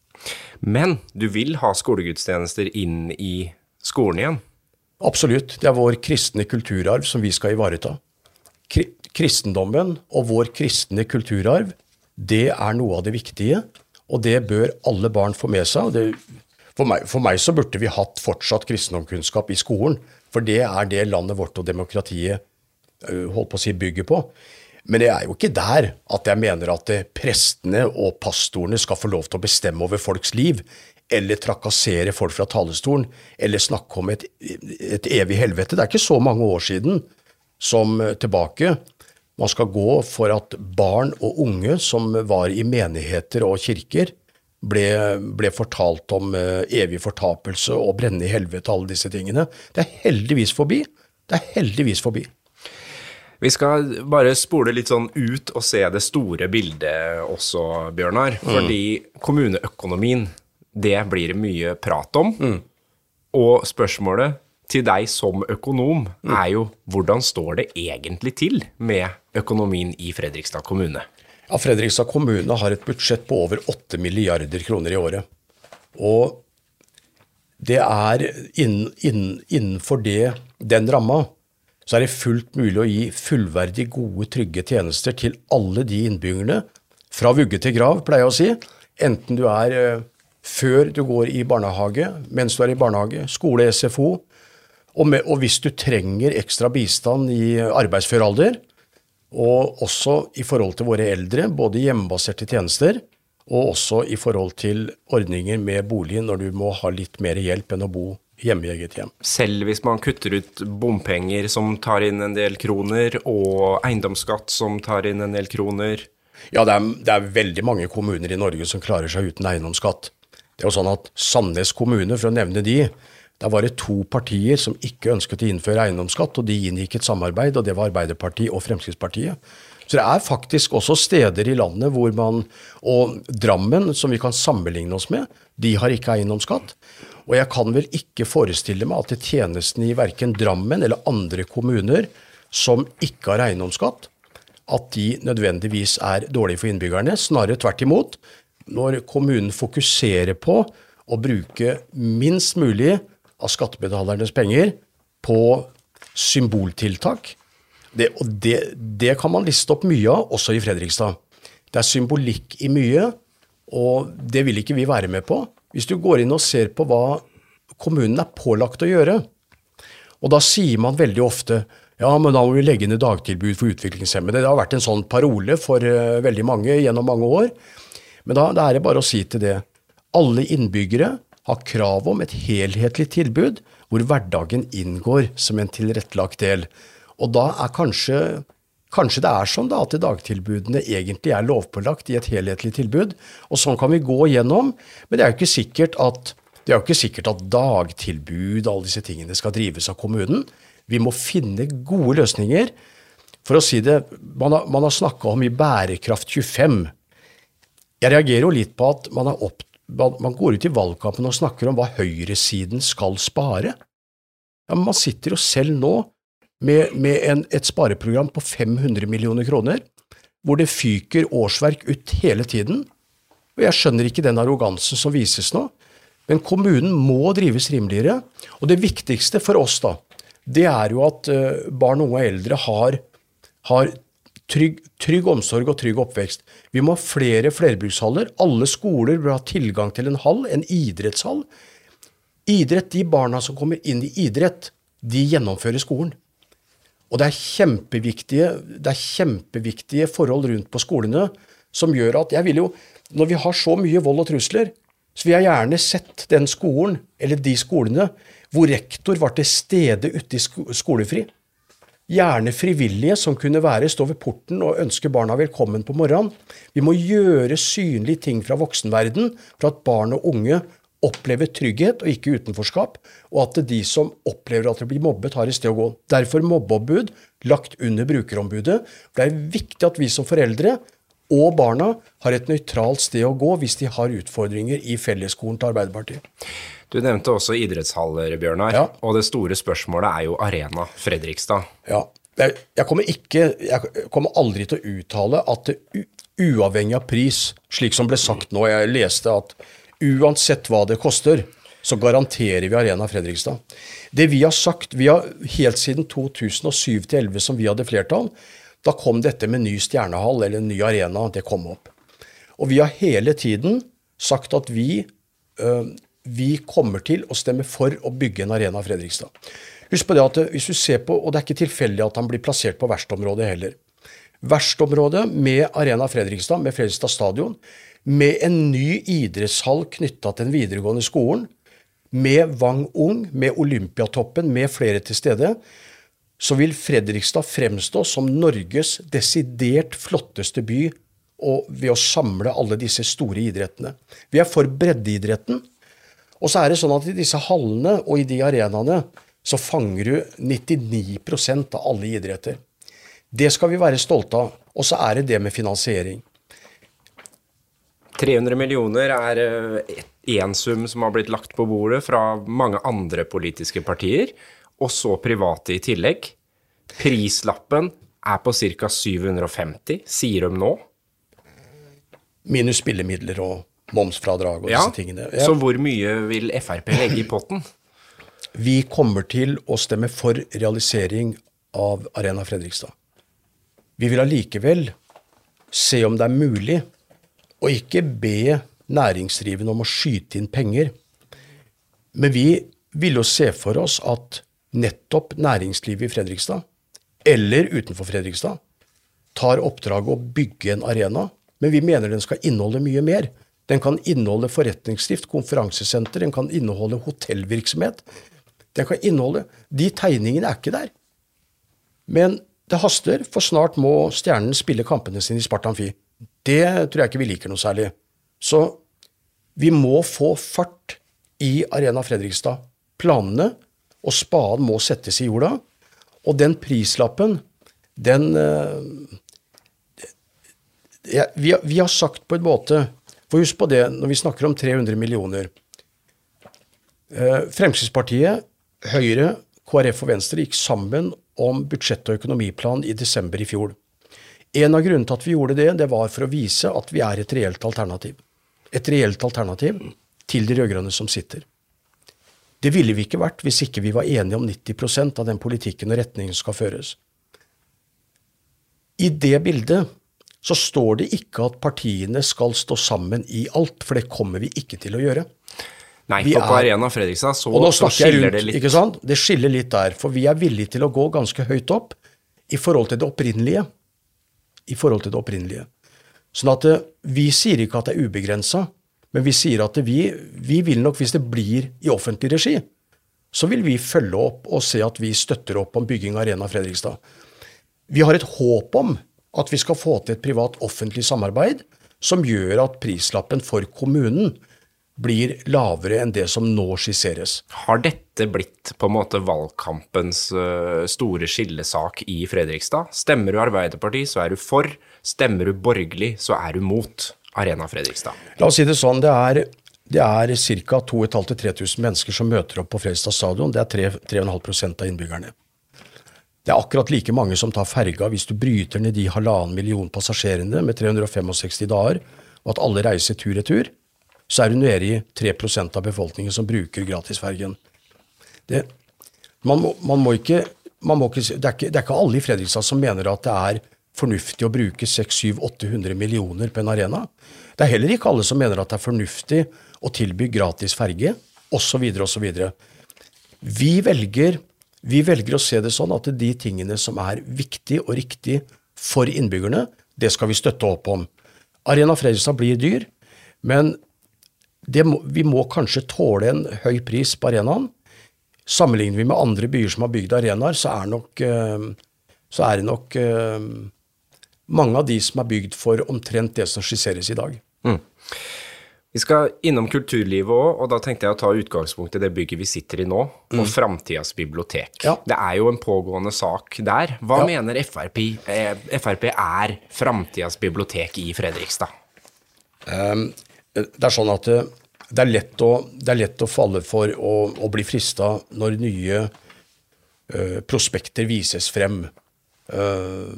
Men du vil ha skolegudstjenester inn i skolen igjen? Absolutt. Det er vår kristne kulturarv som vi skal ivareta kristendommen og vår kristne kulturarv, det er noe av det viktige, og det bør alle barn få med seg. Det, for, meg, for, meg, så burde vi hatt fortsatt kristendomskunnskap i skolen, for det er det landet vårt og demokratiet holdt på å si bygger på. Men det er jo ikke der at jeg mener at prestene og pastorene skal få lov til å bestemme over folks liv, eller trakassere folk fra talerstolen, eller snakke om et, et evig helvete. Det er ikke så mange år siden som tilbake man skal gå for at barn og unge som var i menigheter og kirker, ble, ble fortalt om uh, evig fortapelse og brenne i helvete, alle disse tingene. Det er heldigvis forbi. Det er heldigvis forbi. Vi skal bare spole litt sånn ut og se det store bildet også, Bjørnar. Fordi kommuneøkonomien, det blir det mye prat om. Og spørsmålet til deg som økonom er jo hvordan står det egentlig til med økonomien i Fredrikstad kommune? Ja, Fredrikstad kommune har et budsjett på over 8 milliarder kroner i året. Og det er innen, innen, innenfor det, den ramma så er det fullt mulig å gi fullverdig gode, trygge tjenester til alle de innbyggerne, fra vugge til grav, pleier jeg å si. Enten du er eh, før du går i barnehage, mens du er i barnehage, skole, SFO, og, med, og hvis du trenger ekstra bistand i arbeidsfør alder, og også i forhold til våre eldre, både hjemmebaserte tjenester og også i forhold til ordninger med bolig når du må ha litt mer hjelp enn å bo hjemme i eget hjem. Selv hvis man kutter ut bompenger som tar inn en del kroner, og eiendomsskatt som tar inn en del kroner Ja, det er, det er veldig mange kommuner i Norge som klarer seg uten eiendomsskatt. Det er jo sånn at Sandnes kommune, for å nevne de, der var det to partier som ikke ønsket å innføre eiendomsskatt, og de inngikk et samarbeid, og det var Arbeiderpartiet og Fremskrittspartiet. Så det er faktisk også steder i landet hvor man Og Drammen, som vi kan sammenligne oss med, de har ikke eiendomsskatt. Og jeg kan vel ikke forestille meg at tjenestene i verken Drammen eller andre kommuner som ikke har eiendomsskatt, at de nødvendigvis er dårlige for innbyggerne. Snarere tvert imot. Når kommunen fokuserer på å bruke minst mulig av skattebetalernes penger på symboltiltak, det, og det, det, kan man liste opp mye av, også i Fredrikstad. Det er symbolikk i mye, og det vil ikke vi være med på. Hvis du går inn og ser på hva kommunen er pålagt å gjøre, og da sier man veldig ofte ja, men da må vi legge ned dagtilbud for utviklingshemmede. Det har vært en sånn parole for uh, veldig mange gjennom mange år. Men da, da er det bare å si til det. Alle innbyggere har krav om et helhetlig tilbud hvor hverdagen inngår som en tilrettelagt del. Og da er kanskje Kanskje det er sånn da at dagtilbudene egentlig er lovpålagt i et helhetlig tilbud, og sånn kan vi gå gjennom, men det er jo ikke sikkert at, ikke sikkert at dagtilbud og alle disse tingene skal drives av kommunen. Vi må finne gode løsninger. For å si det, man har, man har snakka om i Bærekraft 25. Jeg reagerer jo litt på at man, opp, man går ut i valgkampen og snakker om hva høyresiden skal spare. Ja, men man sitter jo selv nå med, med en, et spareprogram på 500 millioner kroner, hvor det fyker årsverk ut hele tiden. Og Jeg skjønner ikke den arrogansen som vises nå, men kommunen må drives rimeligere. Og det viktigste for oss, da, det er jo at uh, barn, unge og eldre har, har trygg, trygg, omsorg og trygg oppvekst. Vi må ha flere flerbrukshaller. Alle skoler bør ha tilgang til en hall, en idrettshall. Idrett, De barna som kommer inn i idrett, de gjennomfører skolen. Og det er kjempeviktige, det er kjempeviktige forhold rundt på skolene som gjør at jeg vil jo, Når vi har så mye vold og trusler, så vil jeg gjerne sett den skolen, eller de skolene, hvor rektor var til stede ute i skolefri. Gjerne frivillige som kunne være, stå ved porten og ønske barna velkommen på morgenen. Vi må gjøre synlige ting fra voksenverden for at barn og unge opplever trygghet og ikke utenforskap, og at de som opplever at de blir mobbet, har et sted å gå. Derfor mobbeombud lagt under brukerombudet. Det er viktig at vi som foreldre og barna har et nøytralt sted å gå hvis de har utfordringer i fellesskolen til Arbeiderpartiet. Du nevnte også idrettshaller, Bjørnar. Ja. Og det store spørsmålet er jo Arena Fredrikstad. Ja. Jeg kommer, ikke, jeg kommer aldri til å uttale at det uavhengig av pris, slik som ble sagt nå Jeg leste at uansett hva det koster, så garanterer vi Arena Fredrikstad. Det vi har sagt vi har helt siden 2007 2011 som vi hadde flertall, da kom dette med ny stjernehall eller ny arena. Det kom opp. Og vi har hele tiden sagt at vi, øh, vi kommer til å stemme for å bygge en arena Fredrikstad. Husk på det at hvis du ser på, og det er ikke tilfeldig at han blir plassert på verstområdet heller. Verstområdet med Arena Fredrikstad, med Fredrikstad stadion, med en ny idrettshall knytta til den videregående skolen, med Wang Ung, med Olympiatoppen, med flere til stede, så vil Fredrikstad fremstå som Norges desidert flotteste by ved å samle alle disse store idrettene. Vi er for breddeidretten. Og så er det sånn at i disse hallene og i de arenaene så fanger du 99% av alle idretter. Det skal vi være stolte av. Og så er det det med finansiering. 300 millioner er én sum som har blitt lagt på bordet fra mange andre politiske partier, og så private i tillegg. Prislappen er på ca. 750, sier de nå. Minus spillemidler og momsfradrag og Ja, disse tingene. Ja. Så hvor mye vil Frp legge i potten? Vi kommer til å stemme for realisering av Arena Fredrikstad. Vi vil allikevel se om det er mulig å ikke be næringsdrivende om å skyte inn penger. Men vi vil jo se for oss at nettopp næringslivet i Fredrikstad, eller utenfor Fredrikstad, tar oppdraget å bygge en arena. Men vi mener den skal inneholde mye mer. Den kan inneholde forretningsdrift, konferansesenter, den kan inneholde hotellvirksomhet. Den kan inneholde De tegningene er ikke der. Men det haster, for snart må Stjernen spille kampene sine i Sparta Amfi. Det tror jeg ikke vi liker noe særlig. Så vi må få fart i Arena Fredrikstad. Planene og spaden må settes i jorda. Og den prislappen, den eh, ja, vi, vi har sagt på en måte For husk på det når vi snakker om 300 millioner. Eh, Fremskrittspartiet, Høyre, KrF og Venstre gikk sammen om budsjett- og økonomiplan i desember i fjor. En av grunnene til at vi gjorde det, det var for å vise at vi er et reelt alternativ. Et reelt alternativ til de rød-grønne som sitter. Det ville vi ikke vært hvis ikke vi var enige om 90% av den politikken og retningen som skal føres. I det bildet så står det ikke at partiene skal stå sammen i alt, for det kommer vi ikke til å gjøre. Nei, Vi for på er- Arena Fredrikstad så, Og nå så skiller rundt, det litt. ikke sant? Det skiller litt der, for vi er villige til å gå ganske høyt opp i forhold til det opprinnelige. I forhold til det opprinnelige. Sånn at eh, vi sier ikke at det er ubegrensa, men vi sier at vi, vi vil nok, hvis det blir i offentlig regi, så vil vi følge opp og se at vi støtter opp om bygging av Arena Fredrikstad. Vi har et håp om at vi skal få til et privat-offentlig samarbeid som gjør at prislappen for kommunen blir lavere enn det som nå skisseres. Har dette blitt på en måte valgkampens øh, store skillesak i Fredrikstad? Stemmer du Arbeiderpartiet, så er du for. Stemmer du borgerlig, så er du mot Arena Fredrikstad. La oss si det sånn, det er, det er ca. 2500-3000 mennesker som møter opp på Fredrikstad stadion. Det er 3,5% av innbyggerne. Det er akkurat like mange som tar ferga hvis du bryter ned de halvannen million passasjerene med 365 dager, og at alle reiser tur-retur, så er du nede i 3% av befolkningen som bruker gratisfergen. Det, man, må, man må ikke, man må ikke det, er ikke, det er ikke alle i Fredrikstad som mener at det er fornuftig å bruke 600-800 millioner på en arena. Det er heller ikke alle som mener at det er fornuftig å tilby gratis ferge, osv., osv. Vi velger, vi velger å se det sånn at de tingene som er viktig og riktig for innbyggerne, det skal vi støtte opp om. Arena Fredrikstad blir dyr, men må, vi må kanskje tåle en høy pris på arenaen. Sammenligner vi med andre byer som har bygd arenaer, så er, nok, eh, så er det nok eh, mange av de som er bygd for omtrent det som skisseres i dag. Vi skal innom kulturlivet òg, og da tenkte jeg å ta utgangspunkt i det bygget vi sitter i nå, og framtidas bibliotek. Ja. Det er jo en pågående sak der. Hva Ja. mener Frp, eh, Frp er framtidas bibliotek i Fredrikstad? Det er sånn at det, det, er, lett å, det er lett å falle for å, å bli frista når nye uh, prospekter vises frem. Eh,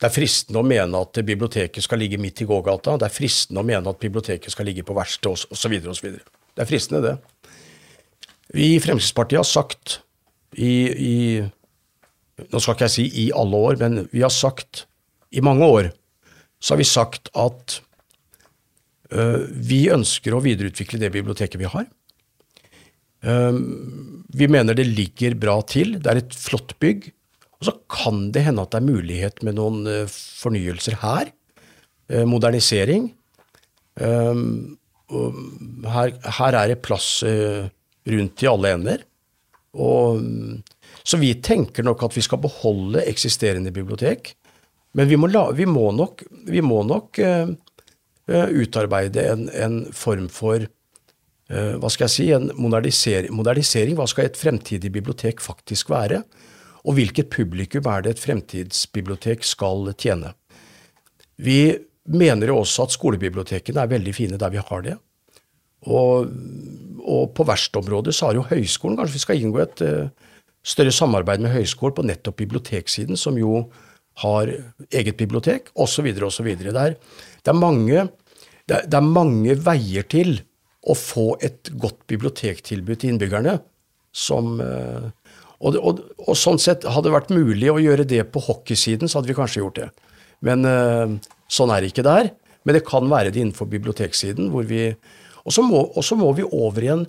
det er fristende å mene at biblioteket skal ligge midt i gågata. Det er fristende å mene at biblioteket skal ligge på verkstedet osv. osv. Det er fristende, det. Vi i Fremskrittspartiet har sagt i, i Nå skal ikke jeg si i alle år, men vi har sagt i mange år så har vi sagt at Eh, Vi ønsker å videreutvikle det biblioteket vi har. Eh, Vi mener det ligger bra til. Det er et flott bygg. Og så kan det hende at det er mulighet med noen eh, fornyelser her. Eh, Modernisering. Eh, og Her, her er det plass eh, rundt i alle ender. Og, mm, så vi tenker nok at vi skal beholde eksisterende bibliotek. Men vi må, la, vi må nok, vi må nok eh, utarbeide en, en form for uh, hva skal jeg si, en modernisering, modernisering. Hva skal et fremtidig bibliotek faktisk være? Og hvilket publikum er det et fremtidsbibliotek skal tjene. Vi mener jo også at skolebibliotekene er veldig fine der vi har det. Og, og på verkstedområdet så har jo høyskolen Kanskje vi skal inngå et uh, større samarbeid med høyskolen på nettopp biblioteksiden, som jo har eget bibliotek, osv., osv. Det, er, det, er mange, det, det er mange veier til å få et godt bibliotektilbud til innbyggerne som uh, og, og, og, sånn sett hadde det vært mulig å gjøre det på hockeysiden, så hadde vi kanskje gjort det. Men uh, sånn er det ikke der. Men det kan være det innenfor biblioteksiden. hvor vi, Og så må, må, vi over i en,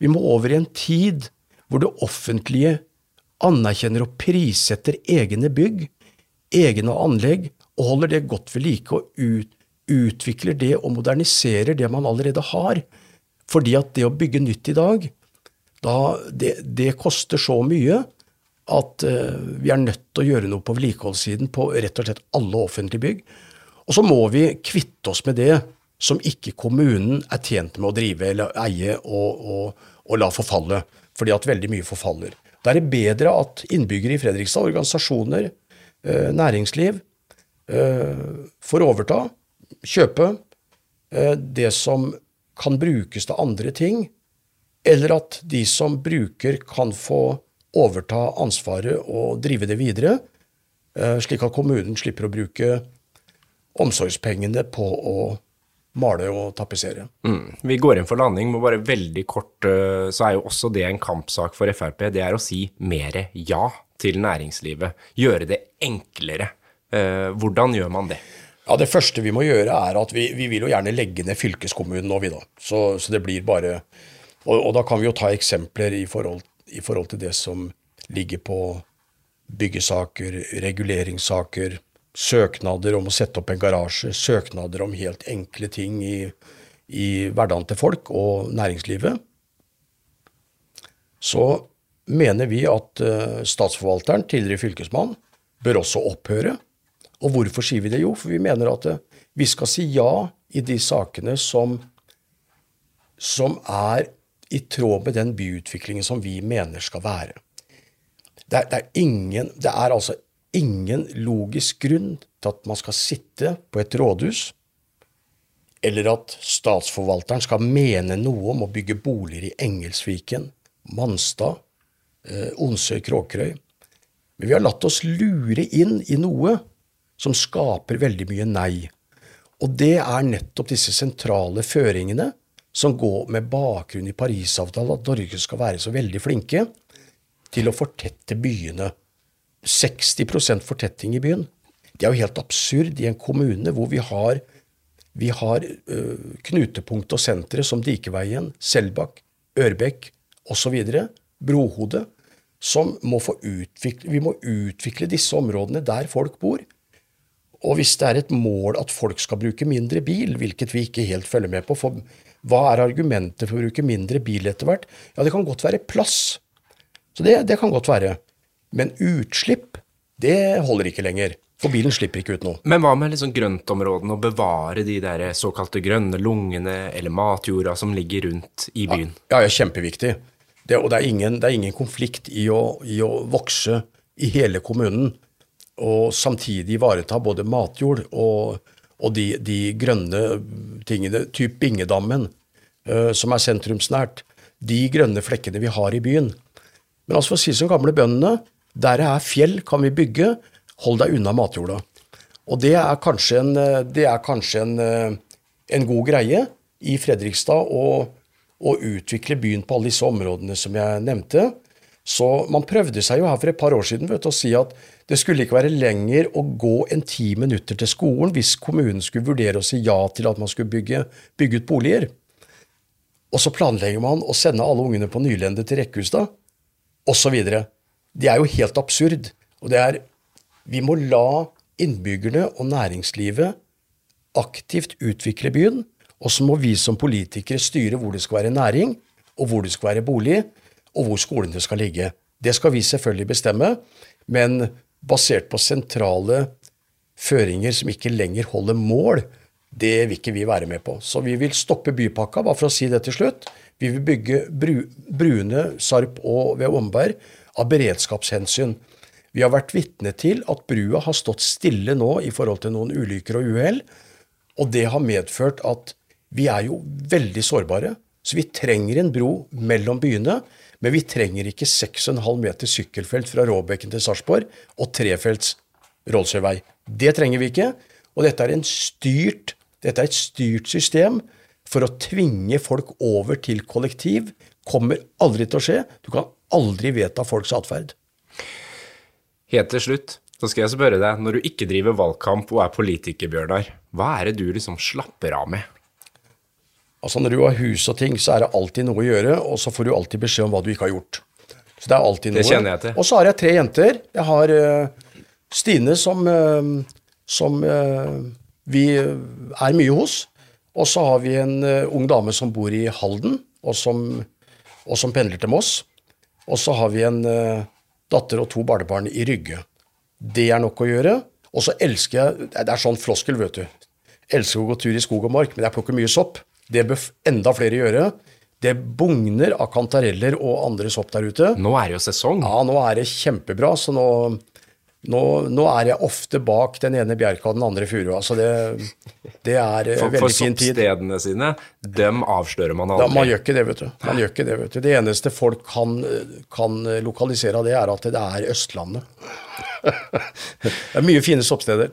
vi må over i en tid hvor det offentlige anerkjenner og prissetter egne bygg, egne anlegg, og holder det godt ved like og ut, utvikler det og moderniserer det man allerede har. Fordi at det å bygge nytt i dag, da, det, det koster så mye at uh, vi er nødt til å gjøre noe på vedlikeholdssiden på rett og slett alle offentlige bygg. Og så må vi kvitte oss med det som ikke kommunen er tjent med å drive eller eie og, og, og la forfalle, fordi at veldig mye forfaller. Da er det bedre at innbyggere i Fredrikstad, organisasjoner, uh, næringsliv, uh, får overta, kjøpe det som kan brukes til andre ting, eller at de som bruker, kan få overta ansvaret og drive det videre, eh, slik at kommunen slipper å bruke omsorgspengene på å male og tapetsere. Mm. Vi går inn for landing, men bare veldig kort eh, så er jo også det en kampsak for Frp. Det er å si mer ja til næringslivet. Gjøre det enklere. Eh, hvordan gjør man det? Ja, Det første vi må gjøre, er at vi, vi vil jo gjerne legge ned fylkeskommunen nå, vi da. Så, så det blir bare og, og, da kan vi jo ta eksempler i forhold i forhold til det som ligger på byggesaker, reguleringssaker, søknader om å sette opp en garasje, søknader om helt enkle ting i, i hverdagen til folk og næringslivet, så mener vi at uh, statsforvalteren, tidligere fylkesmann, bør også opphøre. Og hvorfor sier vi det? Jo, for vi mener at uh, vi skal si ja i de sakene som, som er i tråd med den byutviklingen som vi mener skal være. Det er, det er, ingen, det er altså ingen logisk grunn til at man skal sitte på et rådhus, eller at statsforvalteren skal mene noe om å bygge boliger i Engelsviken, Manstad, eh, Onsøy, Kråkerøy. Men vi har latt oss lure inn i noe som skaper veldig mye nei. Og det er nettopp disse sentrale føringene som går med bakgrunn i Parisavtalen, at Norge skal være så veldig flinke til å fortette byene. 60% fortetting i byen. Det er jo helt absurd i en kommune hvor vi har, vi har uh, knutepunkt og sentre som Dikeveien, Selbakk, Ørbekk osv., Brohode, som må få utvikle Vi må utvikle disse områdene der folk bor. Og hvis det er et mål at folk skal bruke mindre bil, hvilket vi ikke helt følger med på, for hva er argumentet for å bruke mindre bil etter hvert? Ja, det kan godt være plass. Så det, det kan godt være. Men utslipp, det holder ikke lenger. For bilen slipper ikke ut noe. Men hva med liksom grøntområdene, å bevare de der såkalte grønne lungene eller matjorda som ligger rundt i byen? Ja, ja kjempeviktig. Det, og det er, ingen, det er ingen konflikt i å, i å, vokse i hele kommunen og samtidig ivareta både matjord og, og de, de, grønne tingene, typ Bingedammen, uh, som er sentrumsnært, de grønne flekkene vi har i byen. Men altså for å si som gamle bøndene, der det er fjell, kan vi bygge, hold deg unna matjorda. Og det er kanskje en, er kanskje en, eh, en god greie i Fredrikstad å, å utvikle byen på alle disse områdene som jeg nevnte. Så man prøvde seg jo her for et par år siden vet, å si at det skulle ikke være lenger å gå en ti minutter til skolen hvis kommunen skulle vurdere å si ja til at man skulle bygge, bygge ut boliger. Og så planlegger man å sende alle ungene på Nylende til Rekkhustad, osv. Det er jo helt absurd. Og det er Vi må la innbyggerne og næringslivet aktivt utvikle byen, og så må vi som politikere styre hvor det skal være næring, og hvor det skal være bolig, og hvor skolene skal ligge. Det skal vi selvfølgelig bestemme, men basert på sentrale føringer som ikke lenger holder mål, det vil ikke vi være med på. Så vi vil stoppe bypakka, bare for å si det til slutt. Vi vil bygge bru, Brune, Sarp og ved Omberg av beredskapshensyn. Vi har vært vitne til at brua har stått stille nå i forhold til noen ulykker og uhell, og det har medført at vi er jo veldig sårbare. Så vi trenger en bro mellom byene, men vi trenger ikke 6,5 meter sykkelfelt fra Råbekken til Sarpsborg og trefelts Rollsøyvei. Det trenger vi ikke. Og dette er, styrt, dette er et styrt system for å tvinge folk over til kollektiv. Kommer aldri til å skje. Du kan aldri vedta folks atferd. Helt til slutt, så skal jeg spørre deg, når du ikke driver valgkamp og er politiker, Bjørnar, hva er det du liksom slapper av med? Altså Når du har hus og ting, så er det alltid noe å gjøre, og så får du alltid beskjed om hva du ikke har gjort. Så det er alltid noe. Det kjenner jeg til. Og så har jeg tre jenter. Jeg har uh, Stine som, uh, som uh, vi er mye hos. Og så har vi en ung dame som bor i Halden, og som, og som pendler til Moss. Og så har vi en datter og to barnebarn i Rygge. Det er nok å gjøre. Og så elsker jeg Det er sånn floskel, vet du. Elsker å gå tur i skog og mark, men jeg plukker mye sopp. Det bør enda flere gjøre. Det bugner av kantareller og andre sopp der ute. Nå er det jo sesong. Ja, nå er det kjempebra. Så nå, nå, nå er jeg ofte bak den ene bjerka og den andre furua. Så det, det er eh, for, veldig for fin tid. For soppstedene sine, dem avslører man aldri. Da, man gjør ikke det, vet du. Man gjør ikke det, vet du. Det eneste folk kan, kan lokalisere av det, er at det er Østlandet. det er mye fine soppsteder.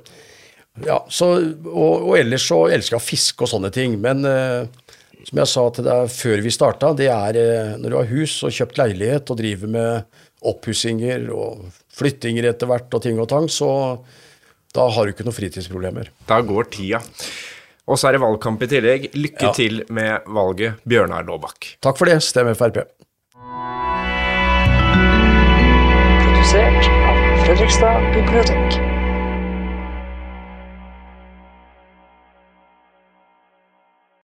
Ja, så, og, og, ellers så elsker jeg å fiske og sånne ting. Men eh, som jeg sa til deg før vi starta, det er eh, når du har hus og kjøpt leilighet og driver med oppussinger og flyttinger etter hvert og ting og tang, så da har du ikke noen fritidsproblemer. Da går tida. Og så er det valgkamp i tillegg. Lykke ja. til med valget, Bjørnar Laabak. Takk for det. Stem Frp. Produsert av Fredrikstad bibliotek.